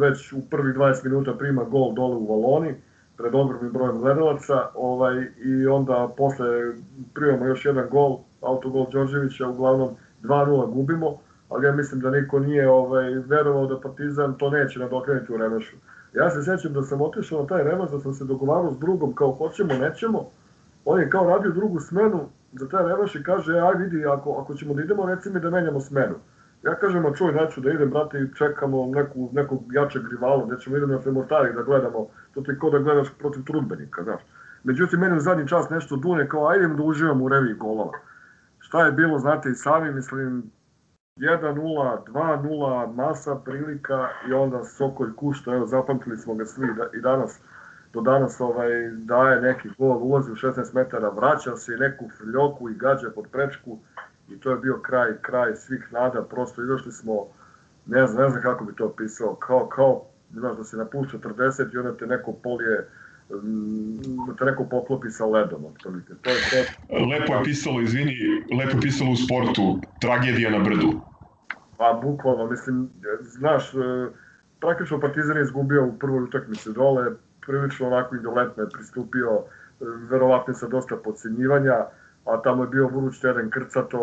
već u prvih 20 minuta prima gol dole u Valoni, pred ogromnim brojem gledalaca, ovaj, i onda posle primamo još jedan gol, autogol Đorđevića, uglavnom 2-0 gubimo, ali ja mislim da niko nije ovaj, verovao da Partizan to neće nadokrenuti u remešu. Ja se sećam da sam otišao na taj remes, da sam se dogovarao s drugom, kao hoćemo, nećemo, on je kao radio drugu smenu za taj i kaže, aj vidi, ako, ako ćemo da idemo, reci mi da menjamo smenu. Ja kažem, a čuj, neću da idem, brate, i čekamo neku, nekog jačeg rivala, gde ćemo idemo na Fremortari da gledamo, to ti kao da gledaš protiv trudbenika, znaš. Međutim, meni u zadnji čas nešto dune, kao, ajde da uživam u reviji golova. Šta je bilo, znate i sami, mislim, 1-0, 2-0, masa prilika i onda Sokolj Kušta, evo, zapamtili smo ga svi da, i danas, do danas ovaj, daje neki gol, ulazi u 16 metara, vraća se i neku frljoku i gađa pod prečku i to je bio kraj, kraj svih nada, prosto izašli smo, ne znam, ne znam kako bi to opisao, kao, kao, znaš, da se napušta 40 i onda te neko polije, mm, da te neko poklopi sa ledom, otprilike. To je to. Lepo je pisalo, izvini, lepo je pisalo u sportu, tragedija na brdu. Pa bukvalno, mislim, znaš, e, praktično Partizan je izgubio u prvoj utakmici dole, prilično onako indolentno je pristupio, e, verovatno sa dosta podcenjivanja, a tamo je bio vruć teren krcato,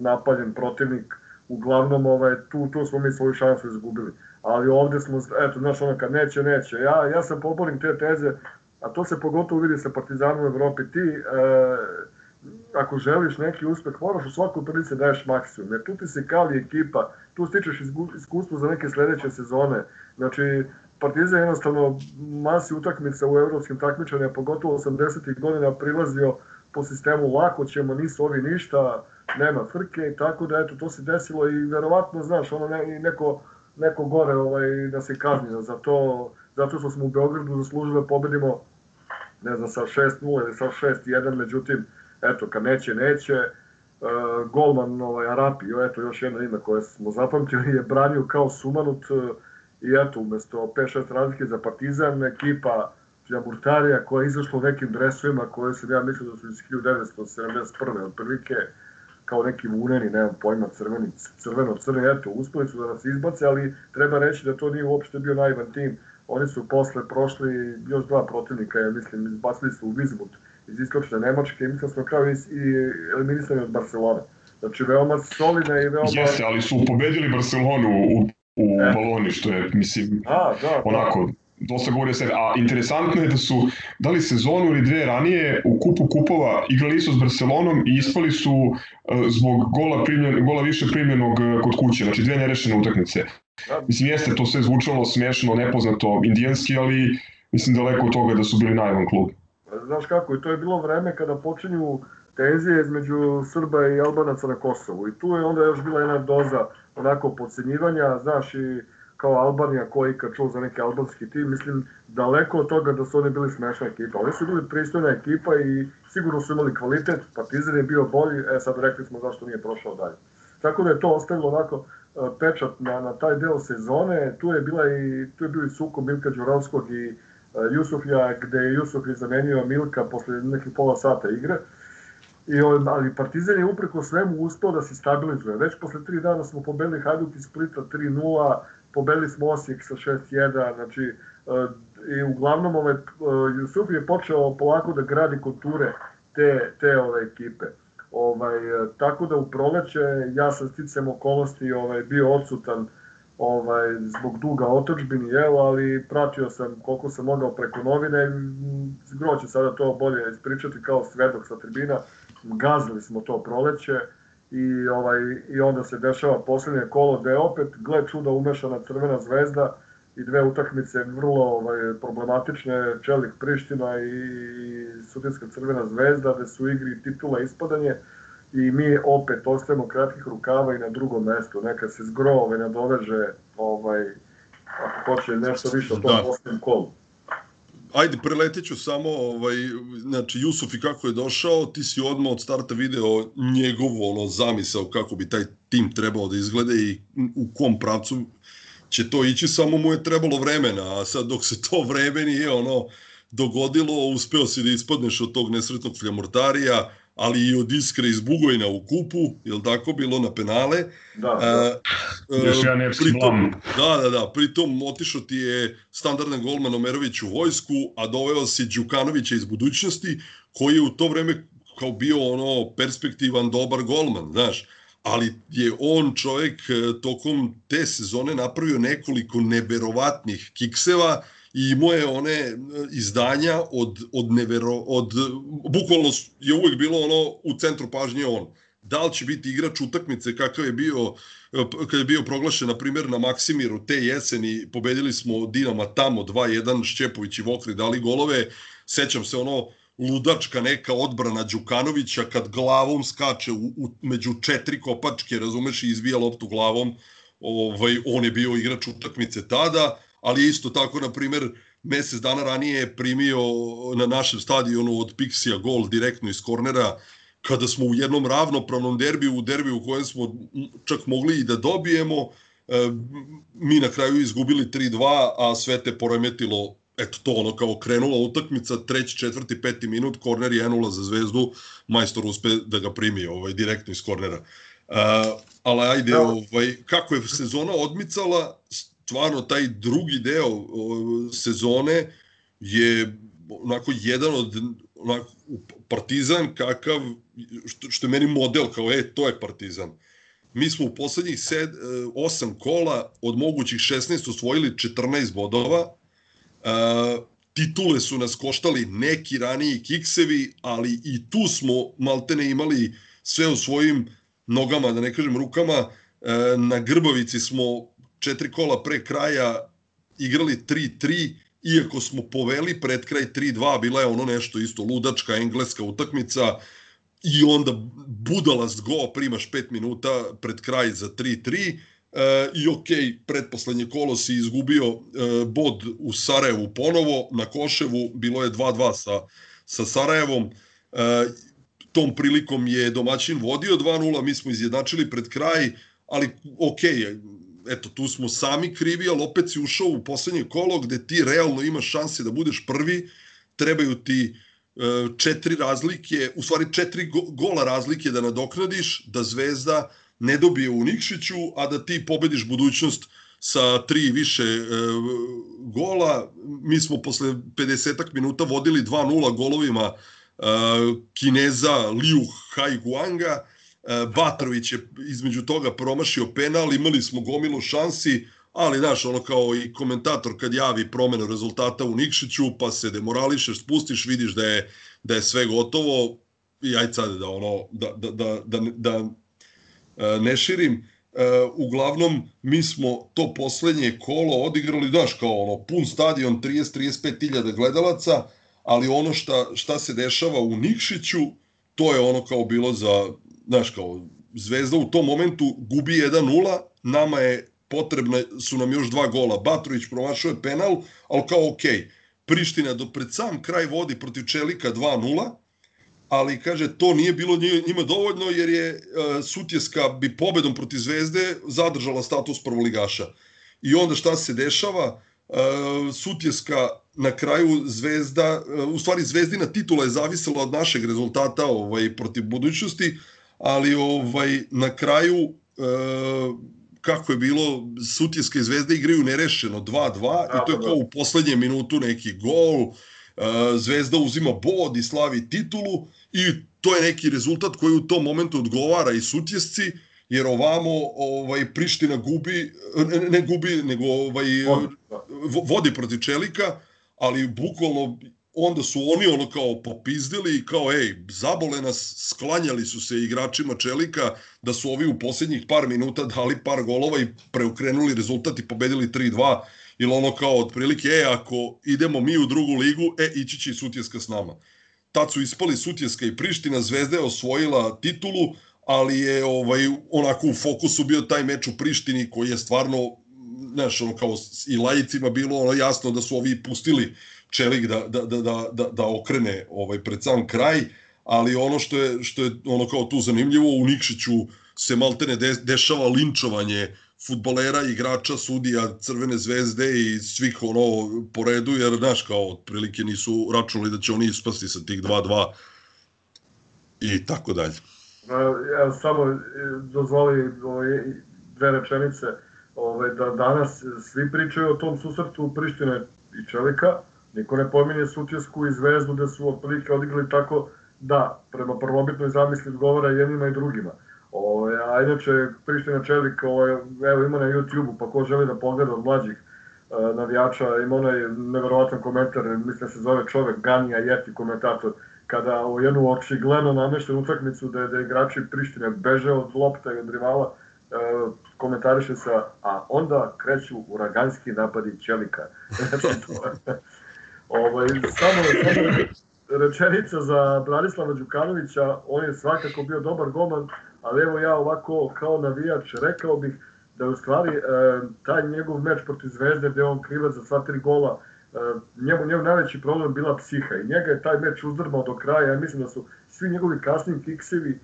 napaljen protivnik, uglavnom ovaj, tu, tu smo mi svoju šansu izgubili. Ali ovde smo, eto, znaš, ono kad neće, neće. Ja, ja sam poborim te teze, a to se pogotovo vidi sa Partizanom u Evropi. Ti, e, ako želiš neki uspeh, moraš u svakoj prilici da daješ maksimum, jer tu ti se kali ekipa, tu stičeš iskustvo za neke sledeće sezone. Znači, Partizan je jednostavno masi utakmica u evropskim takmičanjima, pogotovo 80. godina prilazio po sistemu lako ćemo, nisu ovi ništa, nema frke i tako da eto to se desilo i verovatno znaš ono ne, neko neko gore ovaj da se kazni za to zato što smo u Beogradu zaslužili da pobedimo ne znam sa 6:0 ili sa 6:1 međutim eto kad neće neće uh, golman ovaj Arapi eto još jedno ime koje smo zapamtili je branio kao sumanut uh, i eto umesto 5-6 razlike za Partizan ekipa Đamurtarija koja je izašla u nekim dresovima koje sam ja mislio da su iz 1971. otprilike kao neki vuneni, nemam pojma, crveni, crveno-crni, eto, uspeli su da nas izbace, ali treba reći da to nije uopšte bio naivan tim. Oni su posle prošli još dva protivnika, ja mislim, izbacili su u Vizmut iz istočne Nemačke i mislim da smo kao i, i eliminisani od Barcelona. Znači, veoma solidne i veoma... Jeste, ali su pobedili Barcelonu u, u E. Baloni, što je, mislim, A, da, da. onako, dosta govori sebi. A interesantno je da su dali sezonu ili dve ranije u kupu kupova igrali su s Barcelonom i ispali su e, zbog gola, primljen, gola više primljenog e, kod kuće, znači dve nerešene utakmice. Da. Mislim, jeste to sve zvučalo smešno, nepoznato, indijanski, ali mislim daleko od toga da su bili najvan klub. Znaš kako, i to je bilo vreme kada počinju tenzije između Srba i Albanaca na Kosovu. I tu je onda još bila jedna doza onako podcenjivanja, znaš, i kao Albanija koji kad čuo za neki albanski tim, mislim, daleko od toga da su oni bili smešna ekipa. Oni su bili pristojna ekipa i sigurno su imali kvalitet, Partizan je bio bolji, e sad rekli smo zašto nije prošao dalje. Tako da je to ostavilo onako e, pečat na, na taj deo sezone, tu je bila i tu je bio i suko Milka Đurovskog i e, Jusufija, gde je Jusuf je zamenio Milka posle nekih pola sata igre. I, on- ali Partizan je upreko svemu uspeo da se stabilizuje. Već posle tri dana smo pobedili Hajduk iz Splita 3-0, pobedili smo Osijek sa 6-1, znači e, i uglavnom ovaj, e, Jusuf je počeo polako da gradi konture te, te ove ekipe. Ovaj, e, tako da u proleće ja sam sticam okolnosti ovaj, bio odsutan ovaj, zbog duga otočbini, jel, ali pratio sam koliko sam mogao preko novine, Gro će sada to bolje ispričati kao svedok sa tribina, gazili smo to proleće i, ovaj, i onda se dešava poslednje kolo gde je opet, gle čuda, umešana Crvena zvezda i dve utakmice vrlo ovaj, problematične, Čelik Priština i, Sudinska Crvena zvezda, gde su igri titula ispadanje i mi opet ostajemo kratkih rukava i na drugom mestu. Neka se zgro ovaj, nadoveže, ovaj, ako hoće nešto više o tom Da. da. poslednjem kolu. Ajde, preletit ću samo, ovaj, znači, Jusuf i kako je došao, ti si odmah od starta video njegovu ono, zamisao kako bi taj tim trebao da izgleda i u kom pravcu će to ići, samo mu je trebalo vremena, a sad dok se to vreme nije ono, dogodilo, uspeo si da ispadneš od tog nesretnog fljamortarija, ali i od iskre iz Bugojna u kupu, jel tako bilo na penale. Da, da. E, Još e, jedan epski pritom-. Da, da, da, pritom otišao ti je standardan golman Omerović u vojsku, a doveo si Đukanovića iz budućnosti, koji je u to vreme kao bio ono perspektivan, dobar golman, znaš. Ali je on čovjek e, tokom te sezone napravio nekoliko neverovatnih kikseva i imao je one e, izdanja od, od nevero, od, bukvalno je uvek bilo ono u centru pažnje on. Da li će biti igrač utakmice kakav je bio kad je bio proglašen, na primjer, na Maksimiru te jeseni, pobedili smo Dinama tamo 2-1, Šćepović i Vokri dali golove, sećam se ono, ludačka neka odbrana Đukanovića kad glavom skače u, u, među četiri kopačke, razumeš, i izbija loptu glavom, ovaj, on je bio igrač utakmice tada, ali je isto tako, na primjer, mesec dana ranije je primio na našem stadionu od Pixija gol direktno iz kornera, kada smo u jednom ravnopravnom derbiju, u derbiju u kojem smo čak mogli i da dobijemo, e, mi na kraju izgubili 3-2, a sve te poremetilo eto to ono kao krenula utakmica, treći, četvrti, peti minut, korner 1-0 za zvezdu, majstor uspe da ga primi ovaj, direktno iz kornera. Uh, ali ajde, ovaj, kako je sezona odmicala, stvarno taj drugi deo sezone je onako jedan od onako, partizan kakav, što, što je meni model, kao e, to je partizan. Mi smo u poslednjih sed, e, osam kola od mogućih 16 osvojili 14 bodova, Uh, titule su nas koštali neki raniji kiksevi, ali i tu smo maltene imali sve u svojim nogama, da ne kažem rukama. Uh, na Grbavici smo četiri kola pre kraja igrali 3-3, iako smo poveli pred kraj 3-2, bila je ono nešto isto ludačka engleska utakmica, i onda budalast go, primaš 5 minuta pred kraj za 3-3, E, I ok, pretposlednje kolo si izgubio e, bod u Sarajevu ponovo, na Koševu bilo je 2-2 sa, sa Sarajevom. E, tom prilikom je domaćin vodio 2-0, mi smo izjednačili pred kraj, ali ok, eto, tu smo sami krivi, ali opet si ušao u poslednje kolo gde ti realno imaš šanse da budeš prvi, trebaju ti e, četiri razlike, u stvari četiri gola razlike da nadoknadiš, da Zvezda ne dobije u Nikšiću, a da ti pobediš budućnost sa tri više e, gola. Mi smo posle 50 minuta vodili 2-0 golovima e, Kineza Liu Haiguanga. E, Batrović je između toga promašio penal, imali smo gomilu šansi, ali znaš, ono kao i komentator kad javi promenu rezultata u Nikšiću, pa se demorališeš, spustiš, vidiš da je, da je sve gotovo i ajde sad da ono, da, da, da, da, da E, ne širim, e, uglavnom mi smo to poslednje kolo odigrali, daš, kao ono, pun stadion, 30-35 hiljada gledalaca, ali ono šta, šta se dešava u Nikšiću, to je ono kao bilo za, znaš, kao Zvezda u tom momentu gubi 1-0, nama je potrebna, su nam još dva gola. Batrović promašao je penal, ali kao okay. Priština do pred sam kraj vodi protiv Čelika 2-0, ali kaže to nije bilo njima dovoljno jer je uh, Sutjeska bi pobedom protiv Zvezde zadržala status prvoligaša. I onda šta se dešava? Uh, Sutjeska na kraju Zvezda, uh, u stvari Zvezdina titula je zavisila od našeg rezultata ovaj protiv budućnosti, ali ovaj na kraju uh, kako je bilo Sutjeska i Zvezda igraju nerešeno 2-2 i to je kao u poslednjem minutu neki gol Zvezda uzima bod i slavi titulu i to je neki rezultat koji u tom momentu odgovara i sutjesci, jer ovamo ovaj Priština gubi ne, ne gubi nego ovaj vodi protiv Čelika, ali bukvalno onda su oni ono kao popizdili i kao ej, zabole nas, sklanjali su se igračima Čelika da su ovi u poslednjih par minuta dali par golova i preokrenuli rezultat i pobedili 3-2 ili ono kao otprilike, e, ako idemo mi u drugu ligu, e, ići će i Sutjeska s nama. Tad su ispali Sutjeska i Priština, Zvezda je osvojila titulu, ali je ovaj onako u fokusu bio taj meč u Prištini koji je stvarno znaš, ono kao i lajicima bilo ono jasno da su ovi pustili Čelik da, da, da, da, da, da okrene ovaj pred sam kraj, ali ono što je, što je ono kao tu zanimljivo, u Nikšiću se maltene de, dešava linčovanje futbolera, igrača, sudija Crvene zvezde i svih ono po redu, jer znaš kao otprilike nisu računali da će oni ispasti sa tih 2-2 i tako dalje. Ja samo e, dozvoli ovaj, dve rečenice ovaj, da danas svi pričaju o tom susretu Prištine i Čelika, niko ne pominje Sutjesku i Zvezdu da su otprilike odigrali tako da prema prvobitnoj zamisli govora jednima i drugima Ove, a inače, Priština Čelik, ove, evo ima na YouTube-u, pa ko želi da pogleda od mlađih e, navijača, ima onaj neverovatan komentar, mislim da se zove čovek Ganija Jeti komentator, kada u jednu očigledno nameštenu utakmicu da, da igrači Prištine beže od lopta i od rivala, e, komentariše sa, a onda kreću uraganski napadi Čelika. znači, to ovaj, samo, samo rečenica za Branislava Đukanovića, on je svakako bio dobar golman, ali evo ja ovako kao navijač rekao bih da je u stvari e, taj njegov meč protiv Zvezde gde on krivac za sva tri gola e, njemu, njemu najveći problem bila psiha i njega je taj meč uzdrmao do kraja. Ja mislim da su svi njegovi kasni kiksevi e,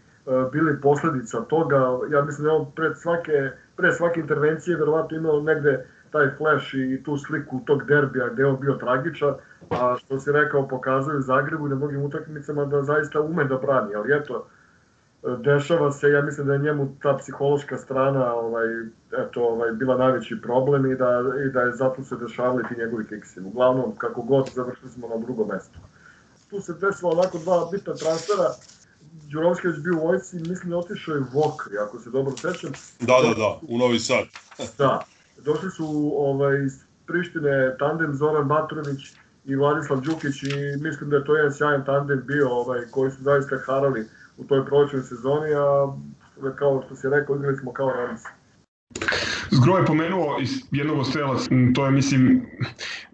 bili posledica toga. Ja mislim da je on pred svake, pre svake intervencije verovatno imao negde taj flash i tu sliku tog derbija gde je on bio tragičan, a što si rekao pokazuje u Zagrebu i na mnogim utakmicama da zaista ume da brani, ali eto, dešava se, ja mislim da je njemu ta psihološka strana ovaj, eto, ovaj, bila najveći problem i da, i da je zato se dešavali ti njegovi kiksi. Uglavnom, kako god, završili smo na drugom mestu. Tu se desilo onako dva bitna transfera. Đurovski bio u vojci, mislim da je otišao i Vokri, ako se dobro sećam. Da, da, da, u Novi Sad. da, došli su ovaj, iz Prištine tandem Zoran Batrović i Vladislav Đukić i mislim da je to jedan sjajan tandem bio ovaj, koji su zaista harali u toj prolećnoj sezoni, a kao što si rekao, igrali smo kao Rams. Zgro je pomenuo jednog od strela, to je mislim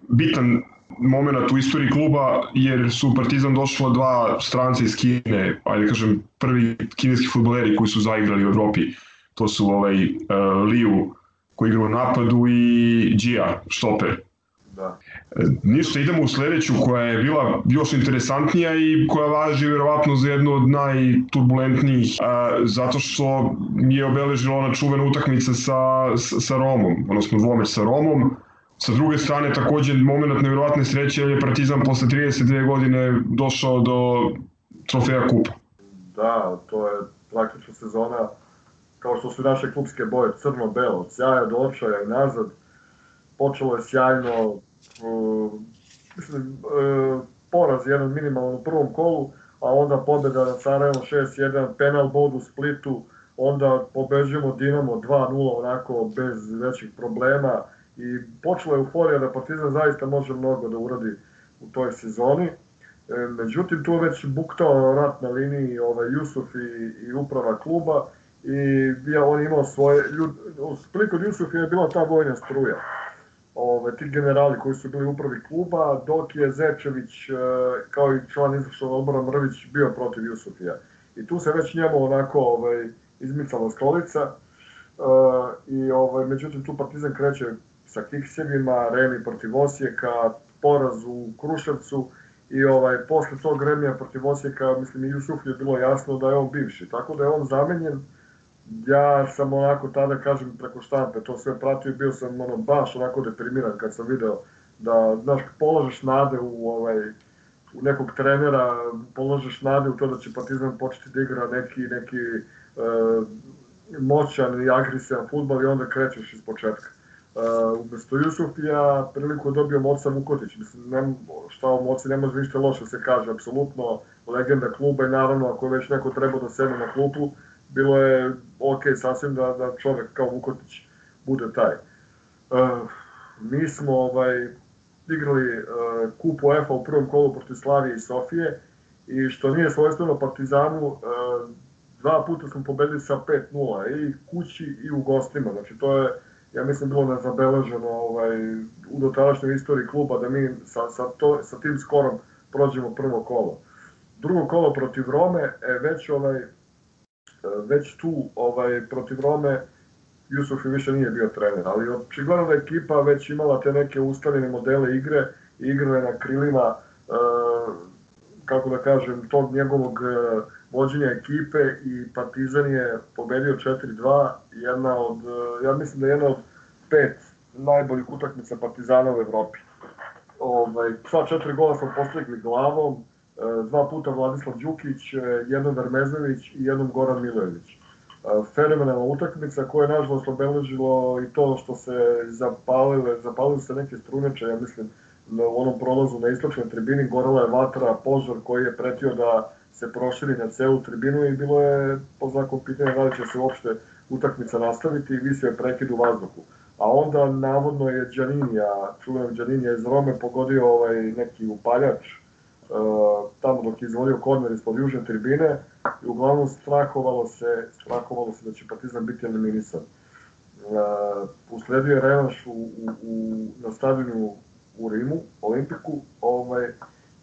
bitan moment u istoriji kluba jer su Partizan došla dva stranca iz Kine, ajde da kažem prvi kineski futboleri koji su zaigrali u Evropi. To su ovaj uh, Liu koji igra u napadu i Gia, štoper. Da. Ništa, idemo u sledeću koja je bila još interesantnija i koja važi verovatno za jednu od najturbulentnijih a, zato što je obeležila ona čuvena utakmica sa, sa, sa Romom, odnosno dvomeč sa Romom. Sa druge strane, takođe, moment nevjerovatne sreće je Partizan posle 32 godine došao do trofeja kupa. Da, to je praktično sezona kao što su naše klubske boje, crno-belo, od sjaja do očaja i nazad. Počelo je sjajno, uh, mislim, uh, poraz jedan minimalan u prvom kolu, a onda pobeda na Sarajevo 6-1, penal bod u Splitu, onda pobeđujemo Dinamo 2-0 onako bez većih problema i počela je euforija da Partizan zaista može mnogo da uradi u toj sezoni. E, međutim, tu je već buktao rat na liniji ovaj, Jusuf i, i uprava kluba i ja, on imao svoje, ljud, u Splitu Jusuf je bila ta vojna struja. Ove, ti generali koji su bili upravi kluba, dok je Zečević, e, kao i član izvršnog odbora Mrvić, bio protiv Jusufija. I tu se već njemu onako ovaj, izmicala stolica, e, i ovaj, međutim tu Partizan kreće sa kiksevima, Remi protiv Osijeka, poraz u Kruševcu, i ovaj, posle tog Remija protiv Osijeka, mislim i Jusuf je bilo jasno da je on bivši, tako da je on zamenjen, ja sam onako tada, kažem, preko štampe to sve pratio i bio sam ono, baš onako deprimiran kad sam video da, znaš, položeš nade u, ovaj, u nekog trenera, položeš nade u to da će Partizan početi da igra neki, neki e, moćan i agresivan futbal i onda krećeš iz početka. Uh, umesto Jusufija priliku dobio Moca Vukotić. Mislim, ne, šta o Moci ne može ništa loše se kaže, apsolutno legenda kluba i naravno ako već neko treba da sedne na klupu, bilo je ok sasvim da, da čovek kao Vukotić bude taj. Uh, mi smo ovaj, igrali uh, kup UEFA u prvom kolu protiv Slavije i Sofije i što nije svojstveno Partizanu, uh, dva puta smo pobedili sa 5-0 i kući i u gostima. Znači to je, ja mislim, bilo nezabeleženo ovaj, u dotadašnjoj istoriji kluba da mi sa, sa, to, sa tim skorom prođemo prvo kolo. Drugo kolo protiv Rome, e, već ovaj, već tu ovaj, protiv Rome Jusuf više nije bio trener, ali očigledno da ekipa već imala te neke ustaljene modele igre igrale na krilima e, kako da kažem, tog njegovog e, vođenja ekipe i Partizan je pobedio 4-2, jedna od, e, ja mislim da je jedna od pet najboljih utakmica Partizana u Evropi. Ovaj, sva četiri gola smo postigli glavom, dva puta Vladislav Đukić, jednom Vermezović i jednom Goran Milojević. Fenomenalna utakmica koja je nažalost obeležilo i to što se zapalile, zapalile se neke struneče, ja mislim, u onom prolazu na istočnoj tribini gorela je vatra, požar koji je pretio da se proširi na celu tribinu i bilo je po znakom pitanja da li će se uopšte utakmica nastaviti i visio je prekid u vazduhu. A onda navodno je Đaninija, čuvenog Đaninija iz Rome, pogodio ovaj neki upaljač tamo dok je izvolio korner ispod južne tribine i uglavnom strahovalo se, strahovalo se da će Partizan biti eliminisan. Uh, usledio je revanš u, u, u, na stadionu u Rimu, Olimpiku, ovaj,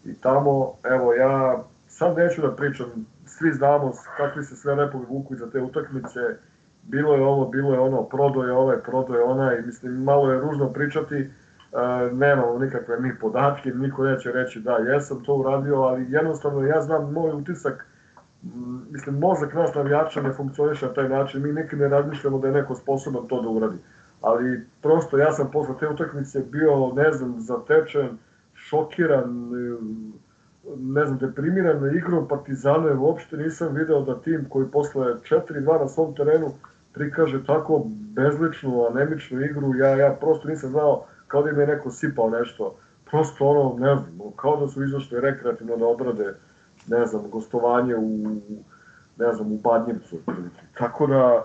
i tamo, evo, ja sad neću da pričam, svi znamo kakvi se sve repovi vuku iza te utakmice, bilo je ovo, bilo je ono, prodo je ovaj, prodo je onaj, mislim, malo je ružno pričati, e, nemamo nikakve mi podatke, niko neće reći da jesam to uradio, ali jednostavno ja znam moj utisak, mislim, mozak nas navijača ne funkcioniše na taj način, mi nikad ne razmišljamo da je neko sposoban to da uradi. Ali prosto ja sam posle te utakmice bio, ne znam, zatečen, šokiran, ne znam, deprimiran na igru Partizana, uopšte nisam video da tim koji posle 4-2 na svom terenu prikaže tako bezličnu, anemičnu igru, ja, ja prosto nisam znao kao da im je neko sipao nešto. Prosto ono, ne znam, kao da su izašli rekreativno da odrade, ne znam, gostovanje u, ne znam, u Badnjevcu. Tako da,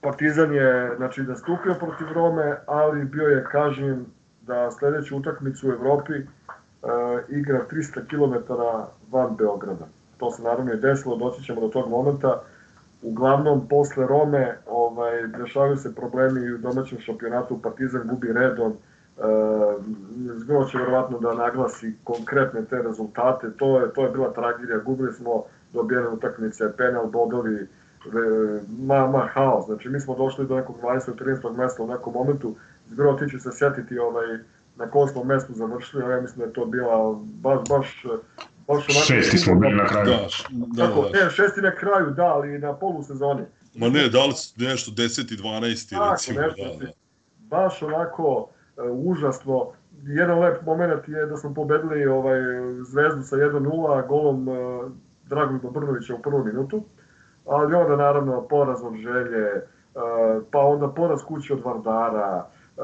Partizan je, znači, da stupio protiv Rome, ali bio je kažnjen da sledeću utakmicu u Evropi uh, igra 300 km van Beograda. To se naravno i desilo, doći ćemo do tog momenta. Uglavnom, posle Rome ovaj, dešavaju se problemi u domaćem šampionatu, Partizan gubi redom, Zgro će verovatno da naglasi konkretne te rezultate, to je, to je bila tragedija, gubili smo dobijene utakmice, penal, bodovi, e, ma, ma haos, znači mi smo došli do nekog 20. 13. mesta u nekom momentu, Zgro ti će se setiti ovaj, na kom smo mestu završili, ja mislim da je to bila baš, baš. Šesti smo bili na kraju. Da, da, Tako, da. ne, šesti na kraju, da, ali na polusezoni. Ma ne, da li su nešto 10 i 12 Tako, recimo, nešto, da, da. baš onako e, užasno. Jedan lep moment je da smo pobedili ovaj Zvezdu sa 1:0 golom e, Dragoljuba Brnovića u prvom minutu. Ali onda naravno poraz od želje, e, pa onda poraz kuće od Vardara, e,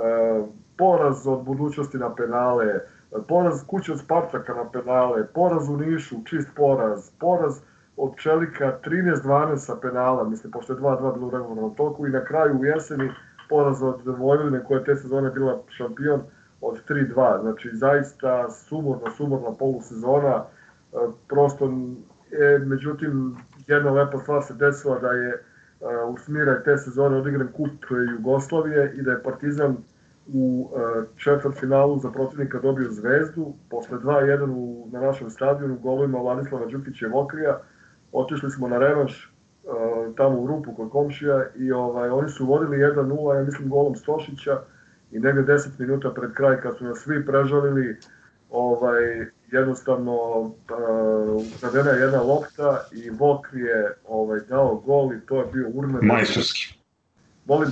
poraz od budućnosti na penale, e, poraz kuće od Spartaka na penale, poraz u Nišu, čist poraz, poraz od Čelika 13-12 sa penala, mislim, pošto je 2-2 bilo u regularnom toku i na kraju u jeseni poraz od Vojvodine koja je te sezone bila šampion od 3-2. Znači, zaista sumorna, sumorna polusezona. E, prosto, e, međutim, jedna lepa stvar se desila da je e, u smire te sezone odigran kup Jugoslavije i da je Partizan u e, četvrtfinalu za protivnika dobio zvezdu, posle 2-1 u, na našem stadionu golovima Vladislava Đukića i Vokrija, otišli smo na revanš e, tamo u rupu kod komšija i ovaj, oni su vodili 1-0, ja mislim golom Stošića i negde 10 minuta pred kraj kad su nas svi prežalili, ovaj, jednostavno uh, ukradena je jedna lopta i Vokri je ovaj, dao gol i to je bio urmen. Majstorski. Molim,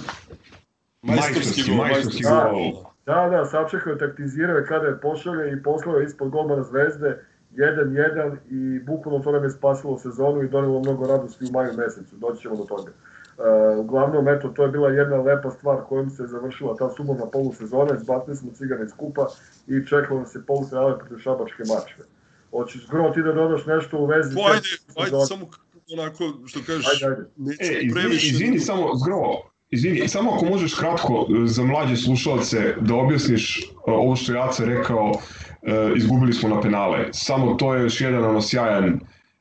Majstorski gol, majstorski Da. gol. Da, da, sačekao je, taktizirao je kada je pošalje i poslao je ispod golmana Zvezde 1-1 i bukvalno to nam je spasilo sezonu i donelo mnogo radosti u maju mesecu, doći ćemo do toga. Uh, uglavnom, eto, to je bila jedna lepa stvar kojom se završila ta sumorna polusezona, izbacili smo cigane iz kupa i čekalo nas je polufinale protiv Šabačke mačve. Hoćeš, Gro, ti da dodaš nešto u vezi? Te ajde, ajde, samo onako, što kažeš, Ajde, ajde. neću E, izvini, previše... izvini samo, Zgro, izvini, samo ako možeš kratko e, za mlađe slušalce da objasniš e, ovo što je Aca rekao, e, izgubili smo na penale. Samo to je još jedan ono sjajan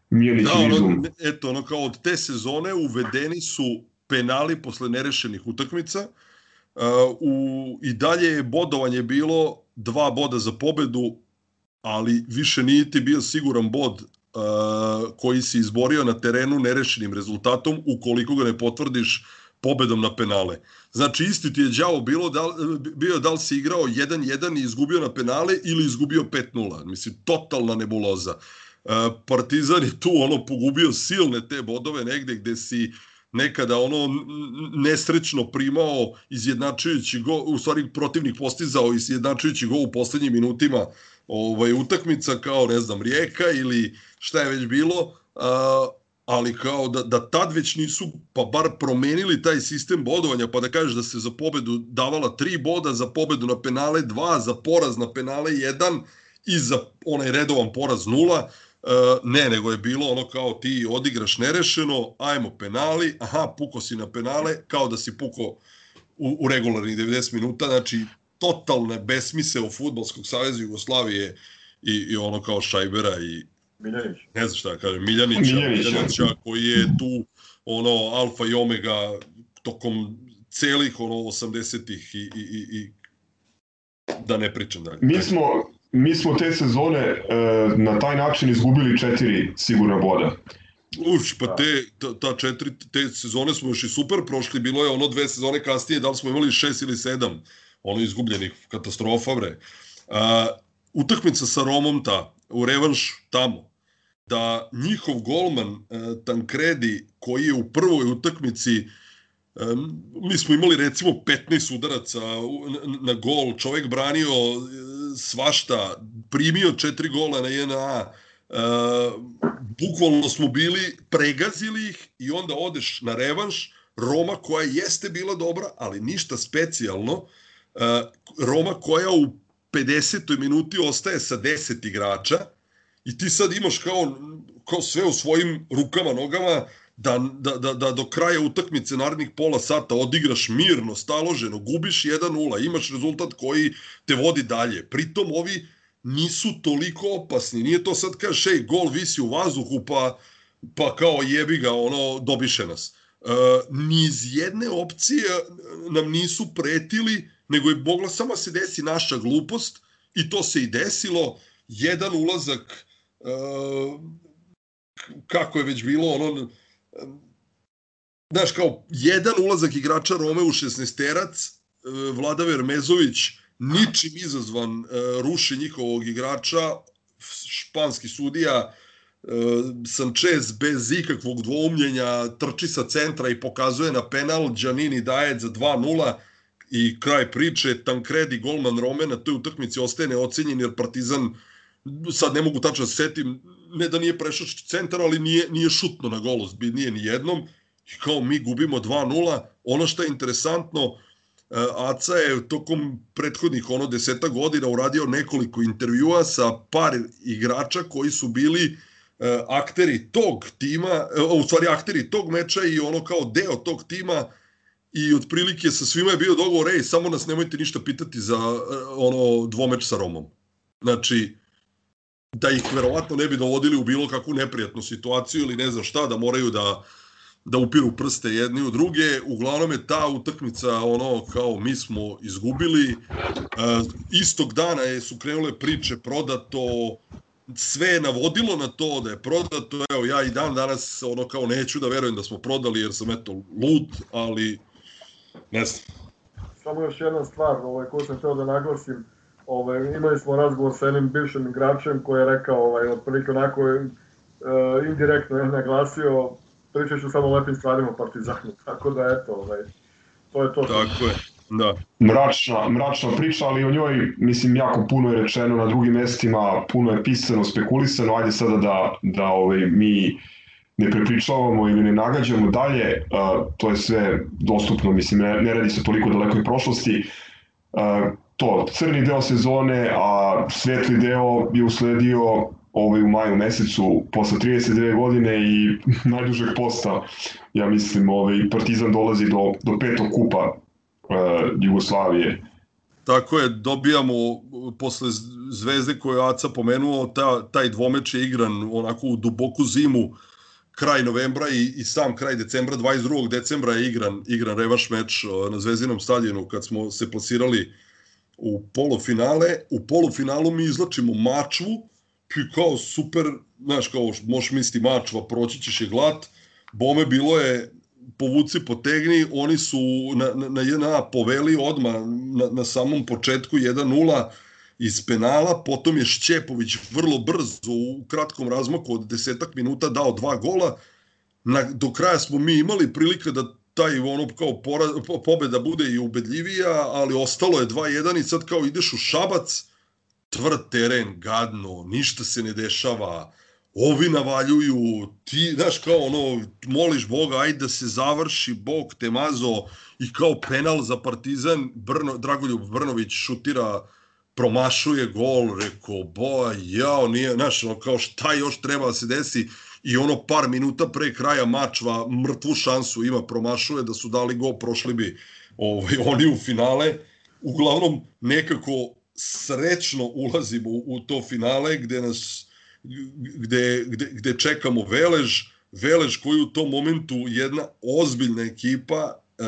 Mijelić Da, ono, izum. eto, ono kao od te sezone uvedeni su penali posle nerešenih utakmica. U, I dalje je bodovanje bilo dva boda za pobedu, ali više nije ti bio siguran bod koji si izborio na terenu nerešenim rezultatom ukoliko ga ne potvrdiš pobedom na penale. Znači isti ti je đavo bilo da, bio da li si igrao 1-1 i izgubio na penale ili izgubio 5-0. Mislim, totalna nebuloza. Uh, Partizan je tu ono pogubio silne te bodove negde gde si nekada ono nesrećno primao izjednačujući go, u stvari protivnik postizao izjednačujući go u poslednjim minutima ovaj utakmica kao ne znam Rijeka ili šta je već bilo ali kao da, da tad već nisu pa bar promenili taj sistem bodovanja pa da kažeš da se za pobedu davala tri boda za pobedu na penale dva za poraz na penale jedan i za onaj redovan poraz nula Uh, ne, nego je bilo ono kao ti odigraš nerešeno, ajmo penali, aha, puko si na penale, kao da si puko u, u regularnih 90 minuta, znači totalne besmisle u Futbolskog saveza Jugoslavije i, i ono kao Šajbera i Miljanić. ne znam šta da kažem, Miljanića, Miljanića. Miljanića koji je tu ono alfa i omega tokom celih ono 80-ih i, i, i, i da ne pričam dalje. Mi smo, mi smo te sezone e, na taj način izgubili četiri sigurna boda. Uš, pa te, ta, ta četiri, te sezone smo još i super prošli, bilo je ono dve sezone kasnije, da li smo imali šest ili sedam, ono izgubljenih katastrofa, bre. A, utakmica sa Romom ta, u revanš tamo, da njihov golman e, Tankredi, koji je u prvoj utakmici e, mi smo imali recimo 15 udaraca na, gol, čovek branio e, svašta, primio četiri gola na JNA, e, bukvalno smo bili, pregazili ih i onda odeš na revanš, Roma koja jeste bila dobra, ali ništa specijalno, Roma koja u 50. minuti ostaje sa 10 igrača i ti sad imaš kao, kao sve u svojim rukama, nogama, da, da, da, da do kraja utakmice narednih pola sata odigraš mirno, staloženo, gubiš 1-0, imaš rezultat koji te vodi dalje. Pritom ovi nisu toliko opasni. Nije to sad kažeš, ej, gol visi u vazduhu, pa, pa kao jebi ga, ono, dobiše nas. E, ni iz jedne opcije nam nisu pretili nego je mogla samo da se desi naša glupost i to se i desilo. Jedan ulazak, uh, kako je već bilo, ono, znaš, kao jedan ulazak igrača Rome u 16-terac, uh, Vlada Vermezović, ničim izazvan, uh, ruši njihovog igrača, španski sudija, Sanchez bez ikakvog dvoumljenja trči sa centra i pokazuje na penal, Giannini daje za 2-0 i kraj priče, Tankredi, golman Rome na toj utakmici ostaje neocenjen jer Partizan, sad ne mogu tačno da se setim, ne da nije prešao centar, ali nije, nije šutno na golu, nije ni jednom. I kao mi gubimo 2-0. Ono što je interesantno, Aca je tokom prethodnih ono deseta godina uradio nekoliko intervjua sa par igrača koji su bili akteri tog tima, u stvari akteri tog meča i ono kao deo tog tima i otprilike sa svima je bio dogovor, ej, samo nas nemojte ništa pitati za ono dvomeč sa Romom. Znači, da ih verovatno ne bi dovodili u bilo kakvu neprijatnu situaciju ili ne znam šta, da moraju da da upiru prste jedni u druge. Uglavnom je ta utakmica ono kao mi smo izgubili. E, istog dana je, su krenule priče prodato, sve je navodilo na to da je prodato. Evo ja i dan danas ono kao neću da verujem da smo prodali jer sam eto lud, ali ne znam. Samo još jedna stvar ovaj, koju sam htio da naglasim. Ovaj, imali smo razgovor sa jednim bivšim igračem koji je rekao, ovaj, otprilike onako je, uh, indirektno je naglasio, pričat ću samo o lepim stvarima o Partizanu, tako da eto, ovaj, to je to. Tako je, da. Mračna, mračna priča, ali o njoj, mislim, jako puno je rečeno na drugim mestima, puno je pisano, spekulisano, ajde sada da, da ovaj, mi ne prepričavamo ili ne nagađamo dalje, uh, to je sve dostupno, mislim, ne, ne radi se toliko dalekoj prošlosti. Uh, to, crni deo sezone, a svetli deo je usledio ovaj, u maju mesecu, posle 39 godine i najdužeg posta, ja mislim, ovaj, Partizan dolazi do, do petog kupa uh, Jugoslavije. Tako je, dobijamo posle zvezde koju je Aca pomenuo, ta, taj dvomeč je igran onako u duboku zimu, kraj novembra i, i sam kraj decembra, 22. decembra je igran, igran revaš meč na Zvezdinom stadionu kad smo se plasirali u polufinale. U polufinalu mi izlačimo Mačvu, i kao super, znaš, kao možeš misliti Mačva, proći ćeš je glat, bome bilo je povuci potegni, oni su na, na, na jedna poveli odma na, na samom početku 1-0, iz penala, potom je Šćepović vrlo brzo u kratkom razmaku od desetak minuta dao dva gola, na, do kraja smo mi imali prilike da taj ono kao pora, pobeda bude i ubedljivija, ali ostalo je 2-1 i sad kao ideš u Šabac, tvrd teren, gadno, ništa se ne dešava, ovi navaljuju, ti, znaš, kao ono, moliš Boga, ajde da se završi, Bog te mazo, i kao penal za Partizan, Brno, Dragoljub Brnović šutira promašuje gol, rekao, boja, jao, nije, znaš, ono, kao šta još treba da se desi, i ono par minuta pre kraja mačva mrtvu šansu ima, promašuje da su dali gol, prošli bi ovaj, oni u finale, uglavnom nekako srećno ulazimo u, u to finale gde nas gde, gde, gde čekamo Velež, Velež koji u tom momentu jedna ozbiljna ekipa, e,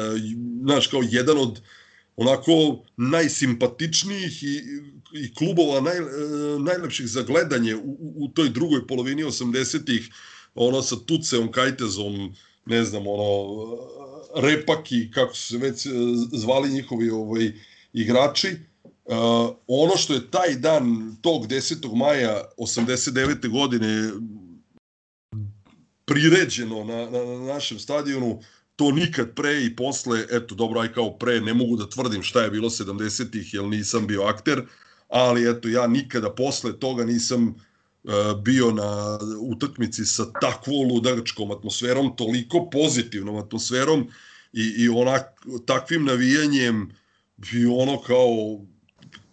znaš, kao jedan od onako najsimpatičnijih i, i klubova naj, e, najlepših za gledanje u, u toj drugoj polovini 80-ih, ono sa Tuceom, Kajtezom, ne znam, ono, Repaki, kako su se već e, zvali njihovi ovaj, igrači. Uh, ono što je taj dan, tog 10. maja 89. godine priređeno na, na, na našem stadionu, to nikad pre i posle, eto dobro, aj kao pre, ne mogu da tvrdim šta je bilo 70-ih, jer nisam bio akter, ali eto, ja nikada posle toga nisam uh, bio na utakmici sa takvo ludačkom atmosferom, toliko pozitivnom atmosferom i, i onak, takvim navijanjem i ono kao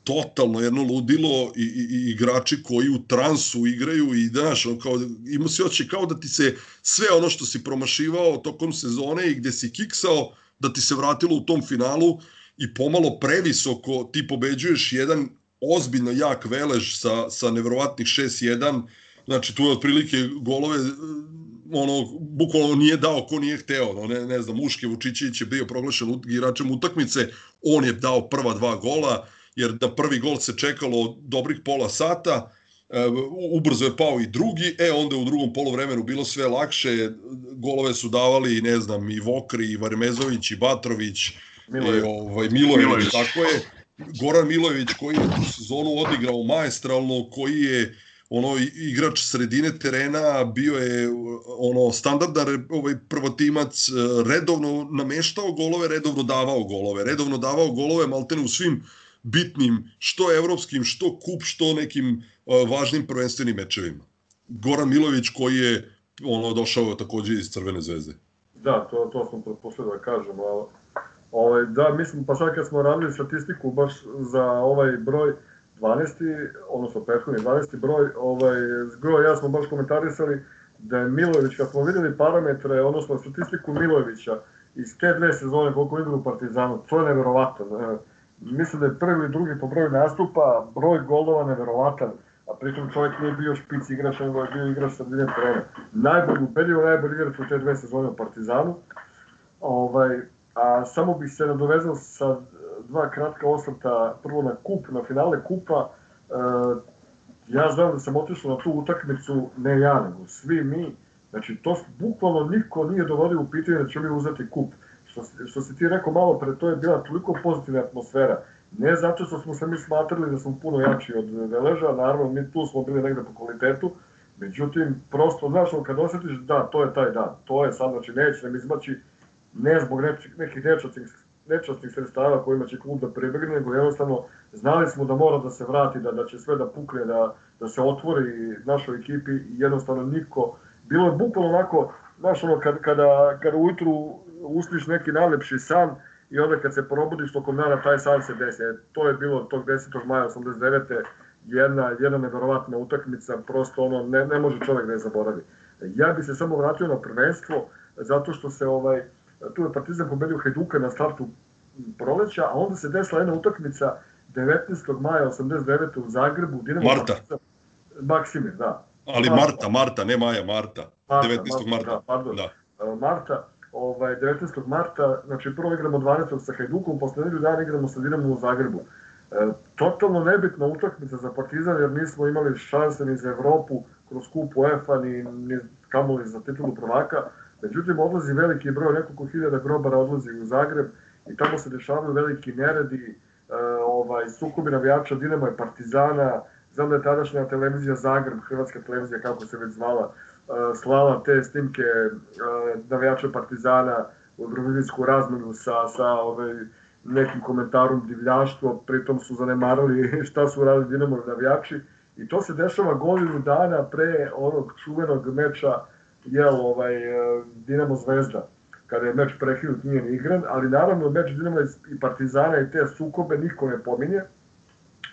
totalno jedno ludilo i, i, i igrači koji u transu igraju i znaš, on kao, ima se oči kao da ti se sve ono što si promašivao tokom sezone i gde si kiksao, da ti se vratilo u tom finalu i pomalo previsoko ti pobeđuješ jedan ozbiljno jak velež sa, sa nevrovatnih 6-1, znači tu je otprilike golove ono, bukvalno nije dao ko nije hteo, no, ne, ne znam, Muške Vučićević je bio proglašen igračem utakmice, on je dao prva dva gola, jer da prvi gol se čekalo dobrih pola sata, e, ubrzo je pao i drugi, e onda u drugom polovremenu bilo sve lakše, golove su davali, ne znam, i Vokri, i Varmezović, i Batrović, Milojević. i ovaj, Milojević, Milojević. tako je. Goran Milojević koji je tu sezonu odigrao maestralno, koji je ono igrač sredine terena, bio je ono standardan ovaj prvotimac, redovno nameštao golove, redovno davao golove, redovno davao golove maltene u svim bitnim, što evropskim, što kup, što nekim e, važnim prvenstvenim mečevima. Goran Milojević koji je ono došao takođe iz Crvene zvezde. Da, to, to sam propustio da kažem, ali ovaj, da, mislim, pa sad kad smo radili statistiku baš za ovaj broj 12. odnosno prethodni 12. broj, ovaj, Zgro ja smo baš komentarisali da je Milojević, kad smo videli parametre, odnosno statistiku Milojevića iz te dve sezone koliko igra u Partizanu, to je neverovatno. E, Mislim da je prvi ili drugi po broju nastupa, broj golova neverovatan, a pritom čovjek nije bio špic igrač, nego je bio igrač sredine terena. Najbolji, ubedljivo najbolji igrač u te dve sezone u Partizanu. Ovaj, a samo bih se nadovezao sa dva kratka osvrta, prvo na kup, na finale kupa. E, ja znam da sam otišao na tu utakmicu, ne ja, nego svi mi. Znači, to bukvalno niko nije dovodio u pitanje da ćemo mi uzeti kup. Što, što si ti rekao malo pre, to je bila toliko pozitivna atmosfera. Ne zato što smo se mi smatrali da smo puno jači od Veleža, naravno mi tu smo bili negde po kvalitetu, Međutim, prosto, znaš, kad osjetiš, da, to je taj dan, to je sad, znači, neće nam izmaći ne zbog nekih, nekih nečasnih, nečasnih sredstava kojima će klub da prebegne, nego jednostavno znali smo da mora da se vrati, da, da će sve da pukne, da, da se otvori našoj ekipi i jednostavno niko, bilo je bukvalno onako, znaš, ono, kad, kada, kada ujutru usliš neki najlepši san i onda kad se probudiš tokom dana, taj san se desi. E, To je bilo tog 10. maja 89 jedna, jedna neverovatna utakmica, prosto ono, ne, ne može čovek da je zaboravi. Ja bi se samo vratio na prvenstvo, zato što se ovaj, tu je Partizan pobedio Hajduka na startu proleća, a onda se desila jedna utakmica 19. maja 89. u Zagrebu, Dinamo Marta. Partizan, Maksimir, da. Ali Marta. Marta, Marta, ne Maja, Marta. Marta, 19. Marta. Da, pardon. Da. Marta, ovaj, 19. marta, znači prvo igramo 12. sa Hajdukom, posle nedelju dana igramo sa Dinamom u Zagrebu. E, totalno nebitna utakmica za Partizan, jer nismo imali šanse ni za Evropu kroz kup UEFA, ni, ni kamoli za titulu prvaka. Međutim, odlazi veliki broj, nekoliko hiljada grobara odlazi u Zagreb i tamo se dešavaju veliki neredi, e, ovaj, sukobi navijača Dinama i Partizana, znam da je tadašnja televizija Zagreb, hrvatska televizija kako se već zvala, slala te snimke navijača Partizana u Eurovizijsku razmenu sa, sa ovaj, nekim komentarom divljaštvo, pritom su zanemarali šta su radili Dinamo navijači i to se dešava godinu dana pre onog čuvenog meča jel, ovaj, Dinamo Zvezda kada je meč prekinut nije ni igran, ali naravno meč Dinama i Partizana i te sukobe niko ne pominje.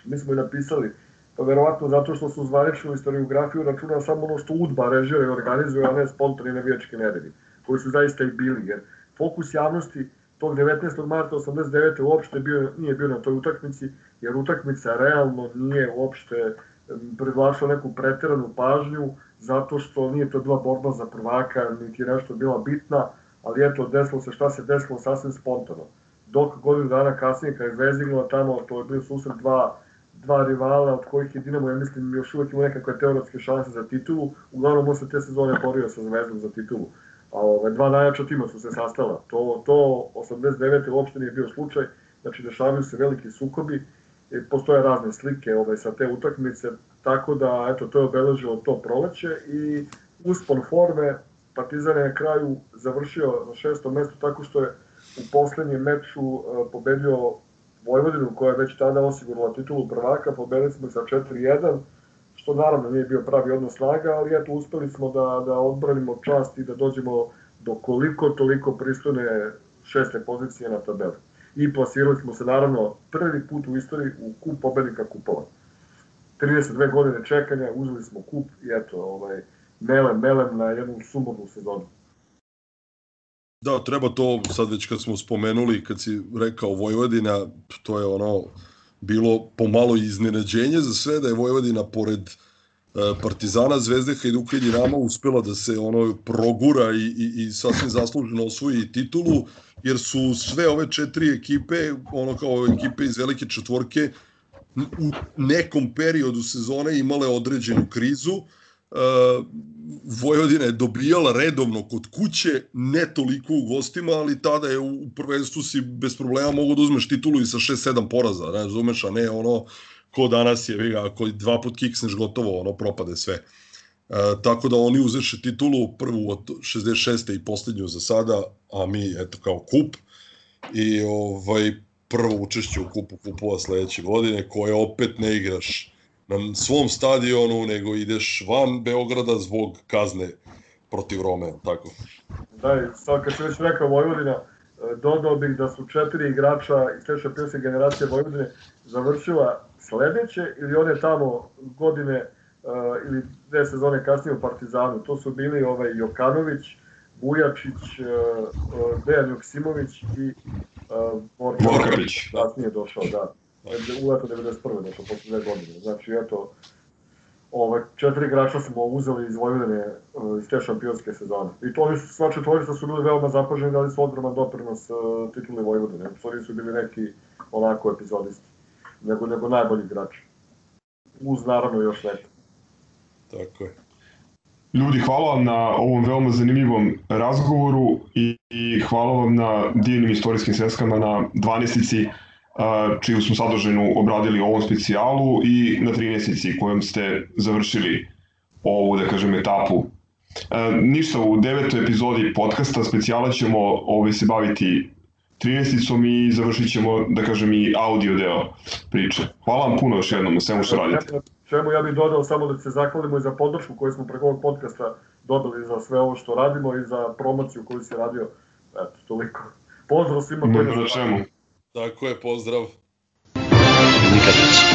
Mi smo i napisali, pa verovatno zato što su zvaničnu istoriografiju računa samo ono što Udba režira i organizuje, a ne spontani navijački neredi, koji su zaista i bili, jer fokus javnosti tog 19. marta 89. uopšte bio, nije bio na toj utakmici, jer utakmica realno nije uopšte privlačila neku preteranu pažnju, zato što nije to bila borba za prvaka, niti nešto bila bitna, ali eto, desilo se šta se desilo sasvim spontano. Dok godinu dana kasnije, kada je Zvezda tamo, to je bio susret dva, dva rivala, od kojih je Dinamo, ja mislim, još uvek ima nekakve teoretske šanse za titulu. Uglavnom, on se te sezone borio sa Zvezdom za titulu. A ove, dva najjača tima su se sastala. To, to 89. uopšte nije bio slučaj. Znači, dešavaju se veliki sukobi. I postoje razne slike ove, sa te utakmice, tako da, eto, to je obeležilo to proleće i uspon forme Partizan je na kraju završio na šestom mestu tako što je u poslednjem meču e, pobedio Vojvodinu koja je već tada osigurala titulu prvaka, pobedili smo sa 4-1, što naravno nije bio pravi odnos snaga, ali eto uspeli smo da, da odbranimo čast i da dođemo do koliko toliko pristojne šeste pozicije na tabeli. I plasirali smo se naravno prvi put u istoriji u kup pobednika kupova. 32 godine čekanja, uzeli smo kup i eto, ovaj, melem, melem na jednu sumornu sezonu. Da, treba to sad već kad smo spomenuli, kad si rekao Vojvodina, to je ono bilo pomalo iznenađenje za sve da je Vojvodina pored Partizana, Zvezde, Hajduka i Dinama uspela da se ono progura i, i, i sasvim zasluženo osvoji titulu, jer su sve ove četiri ekipe, ono kao ekipe iz velike četvorke, u nekom periodu sezone imale određenu krizu. Uh, Vojvodina je dobijala redovno kod kuće, ne toliko u gostima, ali tada je u prvenstvu si bez problema mogu da uzmeš titulu i sa 6-7 poraza, ne razumeš, a ne ono ko danas je, viga, ako dva put kiksneš gotovo, ono propade sve. E, tako da oni uzeše titulu prvu od 66. i poslednju za sada, a mi eto kao kup i ovaj prvo učešće u kupu kupova sledeće godine koje opet ne igraš na svom stadionu, nego ideš van Beograda zbog kazne protiv Rome, tako. Da, i sad kad se već rekao Vojvodina, e, dodao bih da su četiri igrača iz te šampionske generacije Vojvodine završila sledeće ili one tamo godine uh, ili dve sezone kasnije u Partizanu. To su bili ovaj Jokanović, Bujačić, uh, Dejan Joksimović i uh, Borkapić. Kasnije došao, da. U leto 91. došao, posle dve godine. Znači, eto, ove, četiri igrača smo uzeli iz Vojvodine iz te šampionske sezone. I to oni su, sva četvorica su bili veoma zapaženi, dali su ogroman doprinos uh, tituli Vojvodine. To nisu bili neki onako epizodisti nego, nego najbolji igrač. Uz naravno još neko. Tako je. Ljudi, hvala vam na ovom veoma zanimljivom razgovoru i, i hvala vam na divnim istorijskim sveskama na 12 čiju smo sadržinu obradili u ovom specijalu i na 13 kojom ste završili ovu, da kažem, etapu. E, ništa, u devetoj epizodi podcasta specijala ćemo ovaj, se baviti 13-icom i završit ćemo, da kažem, i audio deo priče. Hvala vam puno još jednom na svemu što radite. Čemu ja bih dodao samo da se zahvalimo i za podršku koju smo preko ovog podcasta dobili za sve ovo što radimo i za promociju koju si radio. Eto, toliko. Pozdrav svima koji nas čemu. Tako je, pozdrav. Nikad neće.